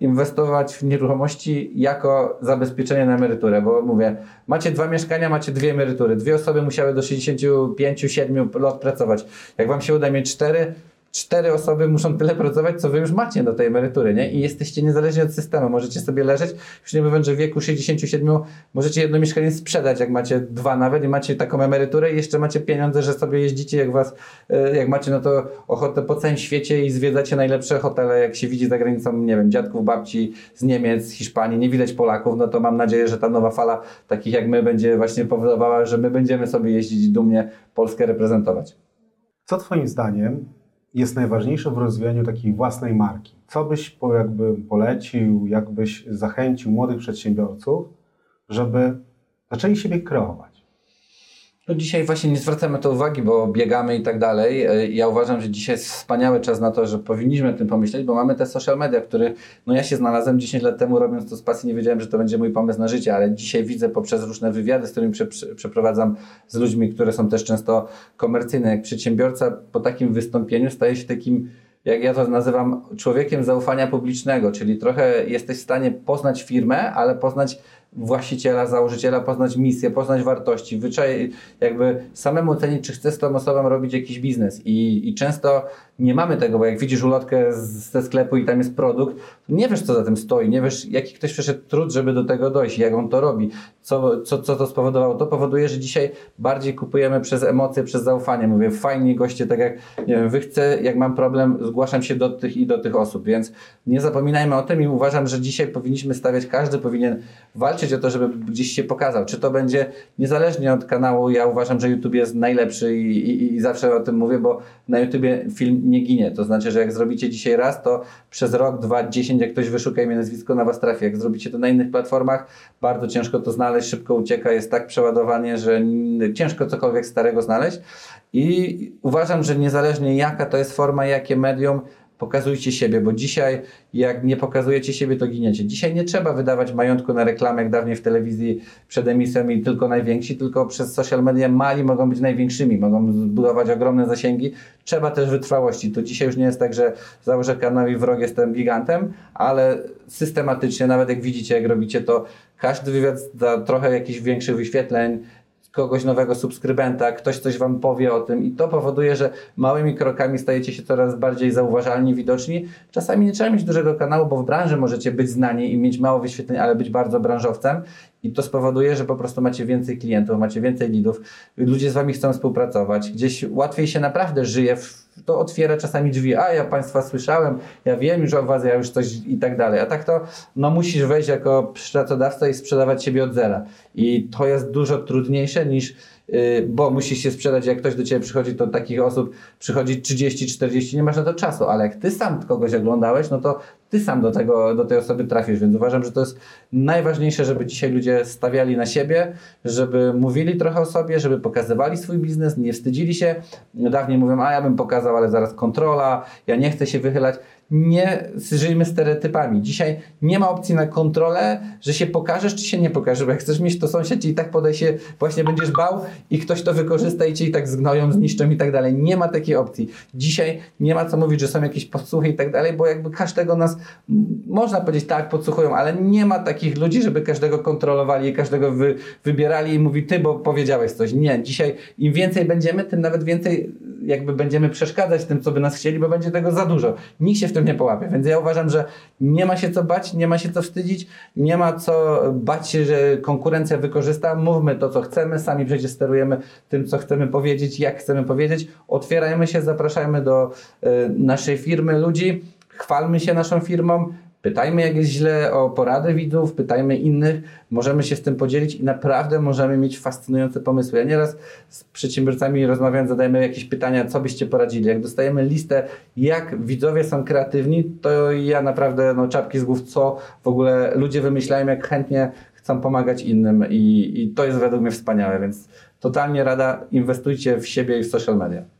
inwestować w nieruchomości jako zabezpieczenie na emeryturę, bo mówię, macie dwa mieszkania, macie dwie emerytury, dwie osoby musiały do 65-7 lat pracować. Jak wam się uda mieć cztery, cztery osoby muszą tyle pracować, co wy już macie do tej emerytury, nie? I jesteście niezależni od systemu. Możecie sobie leżeć, już nie mówiąc, że w wieku 67 możecie jedno mieszkanie sprzedać, jak macie dwa nawet i macie taką emeryturę i jeszcze macie pieniądze, że sobie jeździcie, jak was, e, jak macie no to ochotę po całym świecie i zwiedzacie najlepsze hotele, jak się widzi za granicą, nie wiem, dziadków, babci z Niemiec, z Hiszpanii, nie widać Polaków, no to mam nadzieję, że ta nowa fala takich jak my będzie właśnie powodowała, że my będziemy sobie jeździć dumnie Polskę reprezentować. Co twoim zdaniem jest najważniejsze w rozwijaniu takiej własnej marki? Co byś jakby polecił, jakbyś zachęcił młodych przedsiębiorców, żeby zaczęli siebie kreować? No dzisiaj właśnie nie zwracamy to uwagi, bo biegamy i tak dalej. E, ja uważam, że dzisiaj jest wspaniały czas na to, że powinniśmy o tym pomyśleć, bo mamy te social media, które, no ja się znalazłem 10 lat temu robiąc to z pasji, nie wiedziałem, że to będzie mój pomysł na życie, ale dzisiaj widzę poprzez różne wywiady, z którymi prze, przeprowadzam z ludźmi, które są też często komercyjne, jak przedsiębiorca po takim wystąpieniu staje się takim jak ja to nazywam, człowiekiem zaufania publicznego, czyli trochę jesteś w stanie poznać firmę, ale poznać właściciela, założyciela, poznać misję, poznać wartości, wyczaj, jakby samemu ocenić, czy chce z tą osobą robić jakiś biznes. I, I często nie mamy tego, bo jak widzisz ulotkę ze sklepu i tam jest produkt, nie wiesz, co za tym stoi, nie wiesz, jaki ktoś przeszedł trud, żeby do tego dojść, jak on to robi, co, co, co to spowodowało. To powoduje, że dzisiaj bardziej kupujemy przez emocje, przez zaufanie. Mówię, fajni goście, tak jak nie wiem, wy chcę, jak mam problem, zgłaszam się do tych i do tych osób, więc nie zapominajmy o tym i uważam, że dzisiaj powinniśmy stawiać, każdy powinien walczyć o to, żeby gdzieś się pokazał. Czy to będzie niezależnie od kanału, ja uważam, że YouTube jest najlepszy i, i, i zawsze o tym mówię, bo na YouTubie film nie ginie. To znaczy, że jak zrobicie dzisiaj raz, to przez rok, dwa, dziesięć, jak ktoś wyszuka imię, nazwisko na was trafi. Jak zrobicie to na innych platformach, bardzo ciężko to znaleźć, szybko ucieka, jest tak przeładowanie, że ciężko cokolwiek starego znaleźć. I uważam, że niezależnie jaka to jest forma, jakie medium, Pokazujcie siebie, bo dzisiaj jak nie pokazujecie siebie, to giniecie. Dzisiaj nie trzeba wydawać majątku na reklamę, jak dawniej w telewizji przed i tylko najwięksi, tylko przez social media mali mogą być największymi, mogą zbudować ogromne zasięgi. Trzeba też wytrwałości. To dzisiaj już nie jest tak, że założę kanał i wrog jestem gigantem, ale systematycznie, nawet jak widzicie, jak robicie to, każdy wywiad da trochę jakichś większych wyświetleń, kogoś nowego subskrybenta, ktoś coś Wam powie o tym i to powoduje, że małymi krokami stajecie się coraz bardziej zauważalni, widoczni. Czasami nie trzeba mieć dużego kanału, bo w branży możecie być znani i mieć mało wyświetleń, ale być bardzo branżowcem i to spowoduje, że po prostu macie więcej klientów, macie więcej lidów, ludzie z Wami chcą współpracować, gdzieś łatwiej się naprawdę żyje, to otwiera czasami drzwi, a ja Państwa słyszałem, ja wiem już o Was, ja już coś i tak dalej, a tak to no musisz wejść jako pracodawca i sprzedawać siebie od zera. I to jest dużo trudniejsze niż bo musisz się sprzedać, jak ktoś do Ciebie przychodzi, to takich osób przychodzi 30, 40, nie masz na to czasu, ale jak Ty sam kogoś oglądałeś, no to Ty sam do, tego, do tej osoby trafisz, więc uważam, że to jest najważniejsze, żeby dzisiaj ludzie stawiali na siebie, żeby mówili trochę o sobie, żeby pokazywali swój biznes, nie wstydzili się. Dawniej mówią, a ja bym pokazał, ale zaraz kontrola, ja nie chcę się wychylać nie żyjmy stereotypami. Dzisiaj nie ma opcji na kontrolę, że się pokażesz, czy się nie pokażesz, bo jak chcesz mieć to sąsiad i tak podaj się, właśnie będziesz bał i ktoś to wykorzysta i cię i tak zgnoją, zniszczą i tak dalej. Nie ma takiej opcji. Dzisiaj nie ma co mówić, że są jakieś podsłuchy i tak dalej, bo jakby każdego nas, można powiedzieć tak, podsłuchują, ale nie ma takich ludzi, żeby każdego kontrolowali i każdego wy, wybierali i mówi ty, bo powiedziałeś coś. Nie. Dzisiaj im więcej będziemy, tym nawet więcej jakby będziemy przeszkadzać tym, co by nas chcieli, bo będzie tego za dużo. Nikt się w tym tym nie połapie. Więc ja uważam, że nie ma się co bać, nie ma się co wstydzić, nie ma co bać się, że konkurencja wykorzysta. Mówmy to, co chcemy, sami przecież sterujemy tym, co chcemy powiedzieć, jak chcemy powiedzieć. Otwierajmy się, zapraszajmy do y, naszej firmy ludzi, chwalmy się naszą firmą, Pytajmy, jak jest źle o poradę widzów, pytajmy innych, możemy się z tym podzielić i naprawdę możemy mieć fascynujące pomysły. Ja nieraz z przedsiębiorcami rozmawiając, zadajemy jakieś pytania, co byście poradzili. Jak dostajemy listę, jak widzowie są kreatywni, to ja naprawdę no, czapki z głów, co w ogóle ludzie wymyślają, jak chętnie chcą pomagać innym i, i to jest według mnie wspaniałe, więc totalnie rada, inwestujcie w siebie i w social media.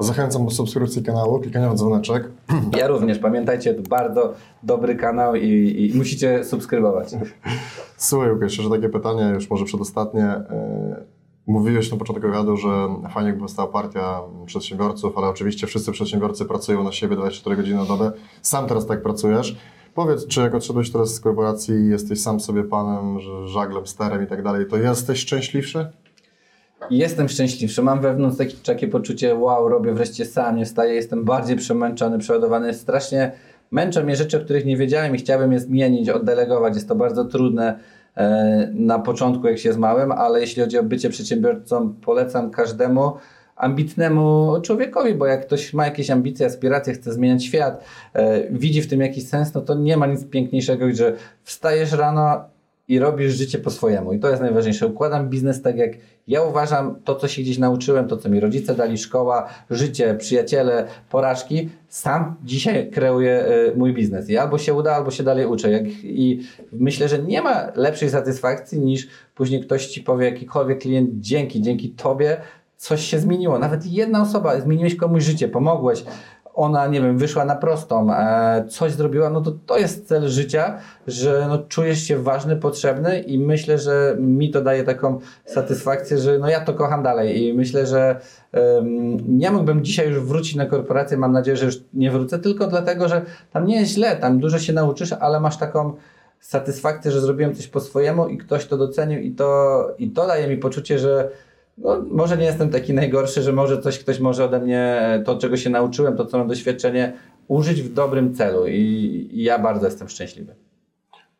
Zachęcam do subskrypcji kanału, klikania w dzwoneczek. Ja również, pamiętajcie, to bardzo dobry kanał i, i musicie subskrybować. Słuchaj, Łukasz, jeszcze takie pytanie, już może przedostatnie. Yy, Mówiłeś na początku wywiadu, że fajnie by powstała partia przedsiębiorców, ale oczywiście wszyscy przedsiębiorcy pracują na siebie 24 godziny na dobę. Sam teraz tak pracujesz. Powiedz, czy jak odszedłeś teraz z korporacji jesteś sam sobie panem, żaglem, sterem i tak dalej, to jesteś szczęśliwszy? Jestem szczęśliwszy, mam wewnątrz takie, takie poczucie, wow, robię wreszcie sam, nie staję, jestem bardziej przemęczony, przeładowany. Strasznie męczą mnie rzeczy, o których nie wiedziałem i chciałbym je zmienić, oddelegować. Jest to bardzo trudne e, na początku, jak się jest małym, ale jeśli chodzi o bycie przedsiębiorcą, polecam każdemu ambitnemu człowiekowi, bo jak ktoś ma jakieś ambicje, aspiracje, chce zmieniać świat, e, widzi w tym jakiś sens, no to nie ma nic piękniejszego, że wstajesz rano i robisz życie po swojemu. I to jest najważniejsze. Układam biznes tak, jak ja uważam, to, co się gdzieś nauczyłem, to, co mi rodzice dali, szkoła, życie, przyjaciele, porażki, sam dzisiaj kreuję y, mój biznes. I albo się uda, albo się dalej uczę. Jak, I myślę, że nie ma lepszej satysfakcji, niż później ktoś ci powie, jakikolwiek klient, dzięki, dzięki tobie coś się zmieniło. Nawet jedna osoba, zmieniłeś komuś życie, pomogłeś, ona, nie wiem, wyszła na prostą, e, coś zrobiła, no to to jest cel życia, że no, czujesz się ważny, potrzebny i myślę, że mi to daje taką satysfakcję, że no ja to kocham dalej i myślę, że nie mógłbym dzisiaj już wrócić na korporację, mam nadzieję, że już nie wrócę, tylko dlatego, że tam nie jest źle, tam dużo się nauczysz, ale masz taką satysfakcję, że zrobiłem coś po swojemu i ktoś to docenił i to, i to daje mi poczucie, że no, może nie jestem taki najgorszy, że może coś ktoś może ode mnie, to czego się nauczyłem, to co mam doświadczenie, użyć w dobrym celu i, i ja bardzo jestem szczęśliwy.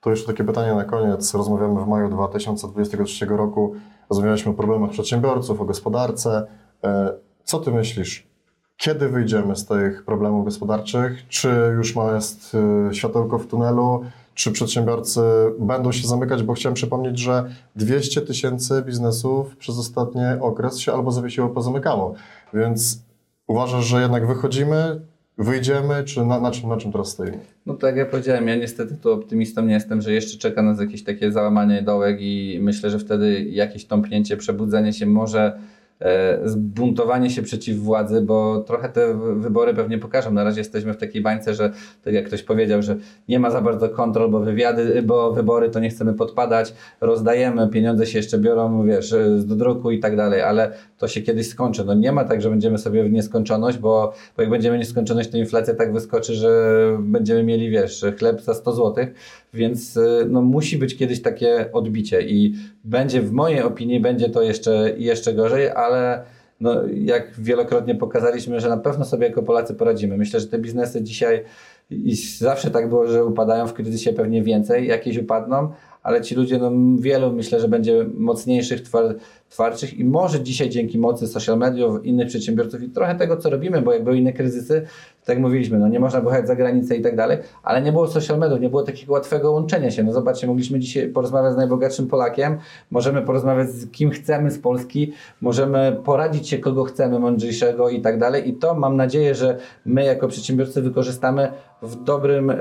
To jeszcze takie pytanie na koniec. Rozmawiamy w maju 2023 roku. Rozmawialiśmy o problemach przedsiębiorców, o gospodarce. E, Co ty myślisz? Kiedy wyjdziemy z tych problemów gospodarczych? Czy już ma jest e, światełko w tunelu? Czy przedsiębiorcy będą się zamykać? Bo chciałem przypomnieć, że 200 tysięcy biznesów przez ostatni okres się albo zawiesiło, albo zamykało. Więc uważasz, że jednak wychodzimy, wyjdziemy, czy na, na, czym, na czym teraz stoimy? No tak jak ja powiedziałem, ja niestety tu optymistą nie jestem, że jeszcze czeka nas jakieś takie załamanie dołek i myślę, że wtedy jakieś tąpnięcie, przebudzenie się może zbuntowanie się przeciw władzy, bo trochę te wybory pewnie pokażą. Na razie jesteśmy w takiej bańce, że tak jak ktoś powiedział, że nie ma za bardzo kontrol, bo wywiady, bo wybory to nie chcemy podpadać, rozdajemy, pieniądze się jeszcze biorą, wiesz, z druku i tak dalej, ale to się kiedyś skończy. No nie ma tak, że będziemy sobie w nieskończoność, bo, bo jak będziemy nieskończoność, to inflacja tak wyskoczy, że będziemy mieli, wiesz, chleb za 100 zł, więc no musi być kiedyś takie odbicie i będzie, w mojej opinii, będzie to jeszcze, jeszcze gorzej, ale no, jak wielokrotnie pokazaliśmy, że na pewno sobie jako Polacy poradzimy. Myślę, że te biznesy dzisiaj i zawsze tak było, że upadają w kryzysie pewnie więcej, jakieś upadną, ale ci ludzie, no wielu myślę, że będzie mocniejszych, twar, twardszych i może dzisiaj dzięki mocy social mediów, innych przedsiębiorców i trochę tego, co robimy, bo jak były inne kryzysy, tak jak mówiliśmy, no nie można wyjechać za granicę i tak dalej, ale nie było social mediów, nie było takiego łatwego łączenia się. No zobaczcie, mogliśmy dzisiaj porozmawiać z najbogatszym Polakiem, możemy porozmawiać z kim chcemy z Polski, możemy poradzić się kogo chcemy mądrzejszego i tak dalej i to mam nadzieję, że my jako przedsiębiorcy wykorzystamy w dobrym, e,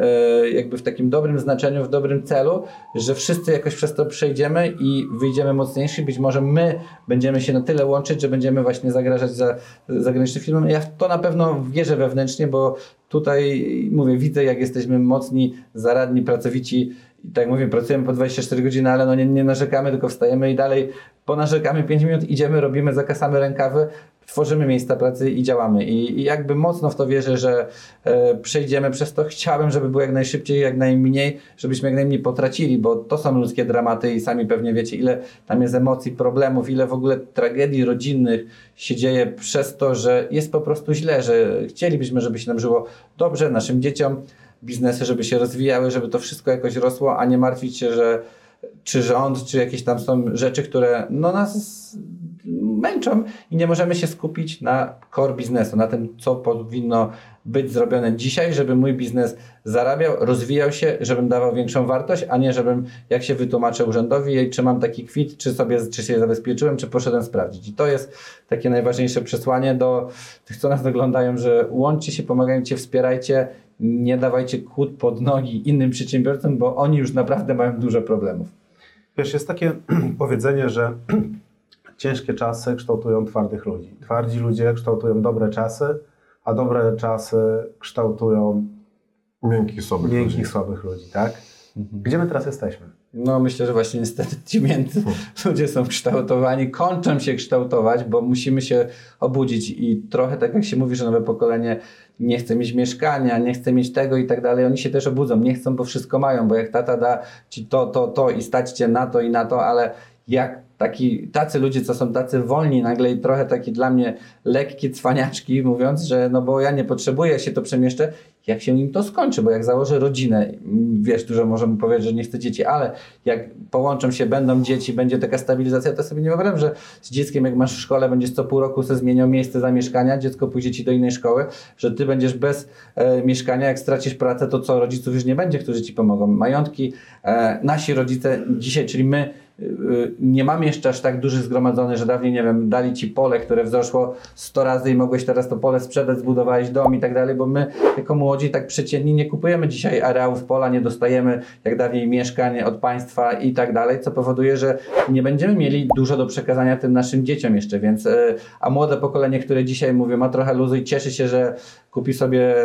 jakby w takim dobrym znaczeniu, w dobrym celu, że wszyscy jakoś przez to przejdziemy i wyjdziemy mocniejsi. Być może my będziemy się na tyle łączyć, że będziemy właśnie zagrażać za zagranicznym filmem. Ja to na pewno wierzę wewnętrznie, bo tutaj mówię, widzę jak jesteśmy mocni, zaradni, pracowici i tak mówię, pracujemy po 24 godziny, ale no nie, nie narzekamy, tylko wstajemy i dalej ponarzekamy 5 minut, idziemy, robimy, zakasamy rękawy, tworzymy miejsca pracy i działamy. I, i jakby mocno w to wierzę, że e, przejdziemy przez to. Chciałbym, żeby było jak najszybciej, jak najmniej, żebyśmy jak najmniej potracili, bo to są ludzkie dramaty i sami pewnie wiecie, ile tam jest emocji, problemów, ile w ogóle tragedii rodzinnych się dzieje przez to, że jest po prostu źle, że chcielibyśmy, żeby się nam żyło dobrze, naszym dzieciom, biznesy, żeby się rozwijały, żeby to wszystko jakoś rosło, a nie martwić się, że czy rząd, czy jakieś tam są rzeczy, które no, nas męczą i nie możemy się skupić na core biznesu, na tym, co powinno być zrobione dzisiaj, żeby mój biznes zarabiał, rozwijał się, żebym dawał większą wartość, a nie żebym, jak się wytłumaczę urzędowi, czy mam taki kwit, czy sobie, czy się zabezpieczyłem, czy poszedłem sprawdzić. I to jest takie najważniejsze przesłanie do tych, co nas oglądają, że łączcie się, pomagajcie, wspierajcie, nie dawajcie kłód pod nogi innym przedsiębiorcom, bo oni już naprawdę mają dużo problemów. Wiesz, jest takie powiedzenie, że ciężkie czasy kształtują twardych ludzi. Twardzi ludzie kształtują dobre czasy, a dobre czasy kształtują Miękkich, słabych miękkich, ludzi. słabych ludzi, tak? Gdzie my teraz jesteśmy? No myślę, że właśnie niestety ci między ludzie są kształtowani, kończą się kształtować, bo musimy się obudzić i trochę tak jak się mówi, że nowe pokolenie nie chce mieć mieszkania, nie chce mieć tego i tak dalej, oni się też obudzą, nie chcą, bo wszystko mają, bo jak tata da ci to, to, to i stać cię na to i na to, ale jak taki, tacy ludzie, co są tacy wolni nagle i trochę taki dla mnie lekkie cwaniaczki, mówiąc, że no bo ja nie potrzebuję, się to przemieszczę, jak się im to skończy, bo jak założę rodzinę, mm, wiesz, dużo możemy powiedzieć, że nie chcę dzieci, ale jak połączą się, będą dzieci, będzie taka stabilizacja, to sobie nie wyobrażam, że z dzieckiem, jak masz w szkole, będziesz co pół roku sobie zmieniał miejsce zamieszkania, dziecko pójdzie ci do innej szkoły, że ty będziesz bez e, mieszkania, jak stracisz pracę, to co, rodziców już nie będzie, którzy ci pomogą. Majątki, e, nasi rodzice dzisiaj, czyli my, nie mamy jeszcze aż tak duży zgromadzony, że dawniej, nie wiem, dali ci pole, które wzrosło 100 razy i mogłeś teraz to pole sprzedać, zbudowałeś dom i tak dalej, bo my jako młodzi tak przeciętni nie kupujemy dzisiaj areałów pola, nie dostajemy jak dawniej mieszkań od państwa i tak dalej, co powoduje, że nie będziemy mieli dużo do przekazania tym naszym dzieciom jeszcze, więc y, a młode pokolenie, które dzisiaj mówię, ma trochę luzu i cieszy się, że kupi sobie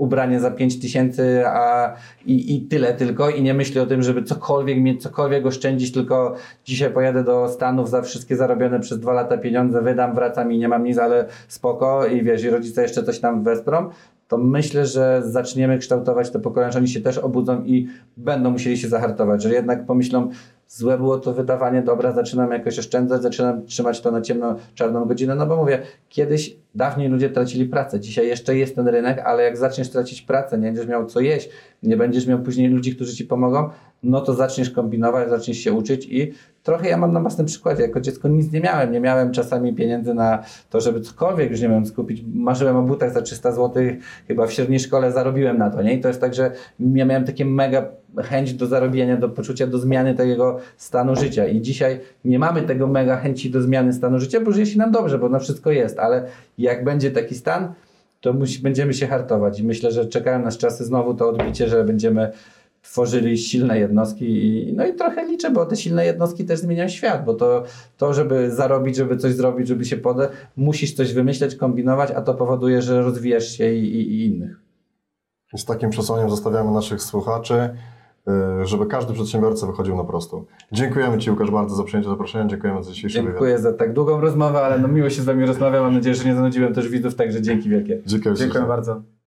ubranie za 5 tysięcy a i, i tyle tylko. I nie myśli o tym, żeby cokolwiek mieć, cokolwiek oszczędzić, tylko dzisiaj pojadę do Stanów za wszystkie zarobione przez dwa lata pieniądze, wydam, wracam i nie mam nic, ale spoko. I wiesz, i rodzice jeszcze coś tam wesprą, to myślę, że zaczniemy kształtować te pokolenia, że oni się też obudzą i będą musieli się zahartować, że jednak pomyślą, złe było to wydawanie, dobra, zaczynam jakoś oszczędzać, zaczynam trzymać to na ciemno, czarną godzinę, no bo mówię, kiedyś, dawniej ludzie tracili pracę, dzisiaj jeszcze jest ten rynek, ale jak zaczniesz tracić pracę, nie będziesz miał co jeść, nie będziesz miał później ludzi, którzy ci pomogą, no to zaczniesz kombinować, zaczniesz się uczyć i trochę ja mam na własnym przykładzie, jako dziecko nic nie miałem, nie miałem czasami pieniędzy na to, żeby cokolwiek już nie wiem skupić, marzyłem o butach za 300 zł, chyba w średniej szkole zarobiłem na to, nie? I to jest tak, że ja miałem takie mega chęć do zarobienia, do poczucia, do zmiany tego stanu życia. I dzisiaj nie mamy tego mega chęci do zmiany stanu życia, bo żyje się nam dobrze, bo na wszystko jest, ale jak będzie taki stan, to musi, będziemy się hartować i myślę, że czekają nas czasy znowu to odbicie, że będziemy tworzyli silne jednostki i, no i trochę liczę, bo te silne jednostki też zmieniają świat, bo to, to żeby zarobić, żeby coś zrobić, żeby się podać, musisz coś wymyśleć, kombinować, a to powoduje, że rozwijasz się i, i, i innych. Z takim przesłaniem zostawiamy naszych słuchaczy, żeby każdy przedsiębiorca wychodził na prostą. Dziękujemy Ci, Łukasz, bardzo za przyjęcie zaproszenia. Dziękujemy za dzisiejszy wywiad. Dziękuję za tak długą rozmowę, ale no miło się z Wami rozmawia. Mam nadzieję, że nie zanudziłem też widzów, także dzięki wielkie. Dziękuję, Dziękuję bardzo.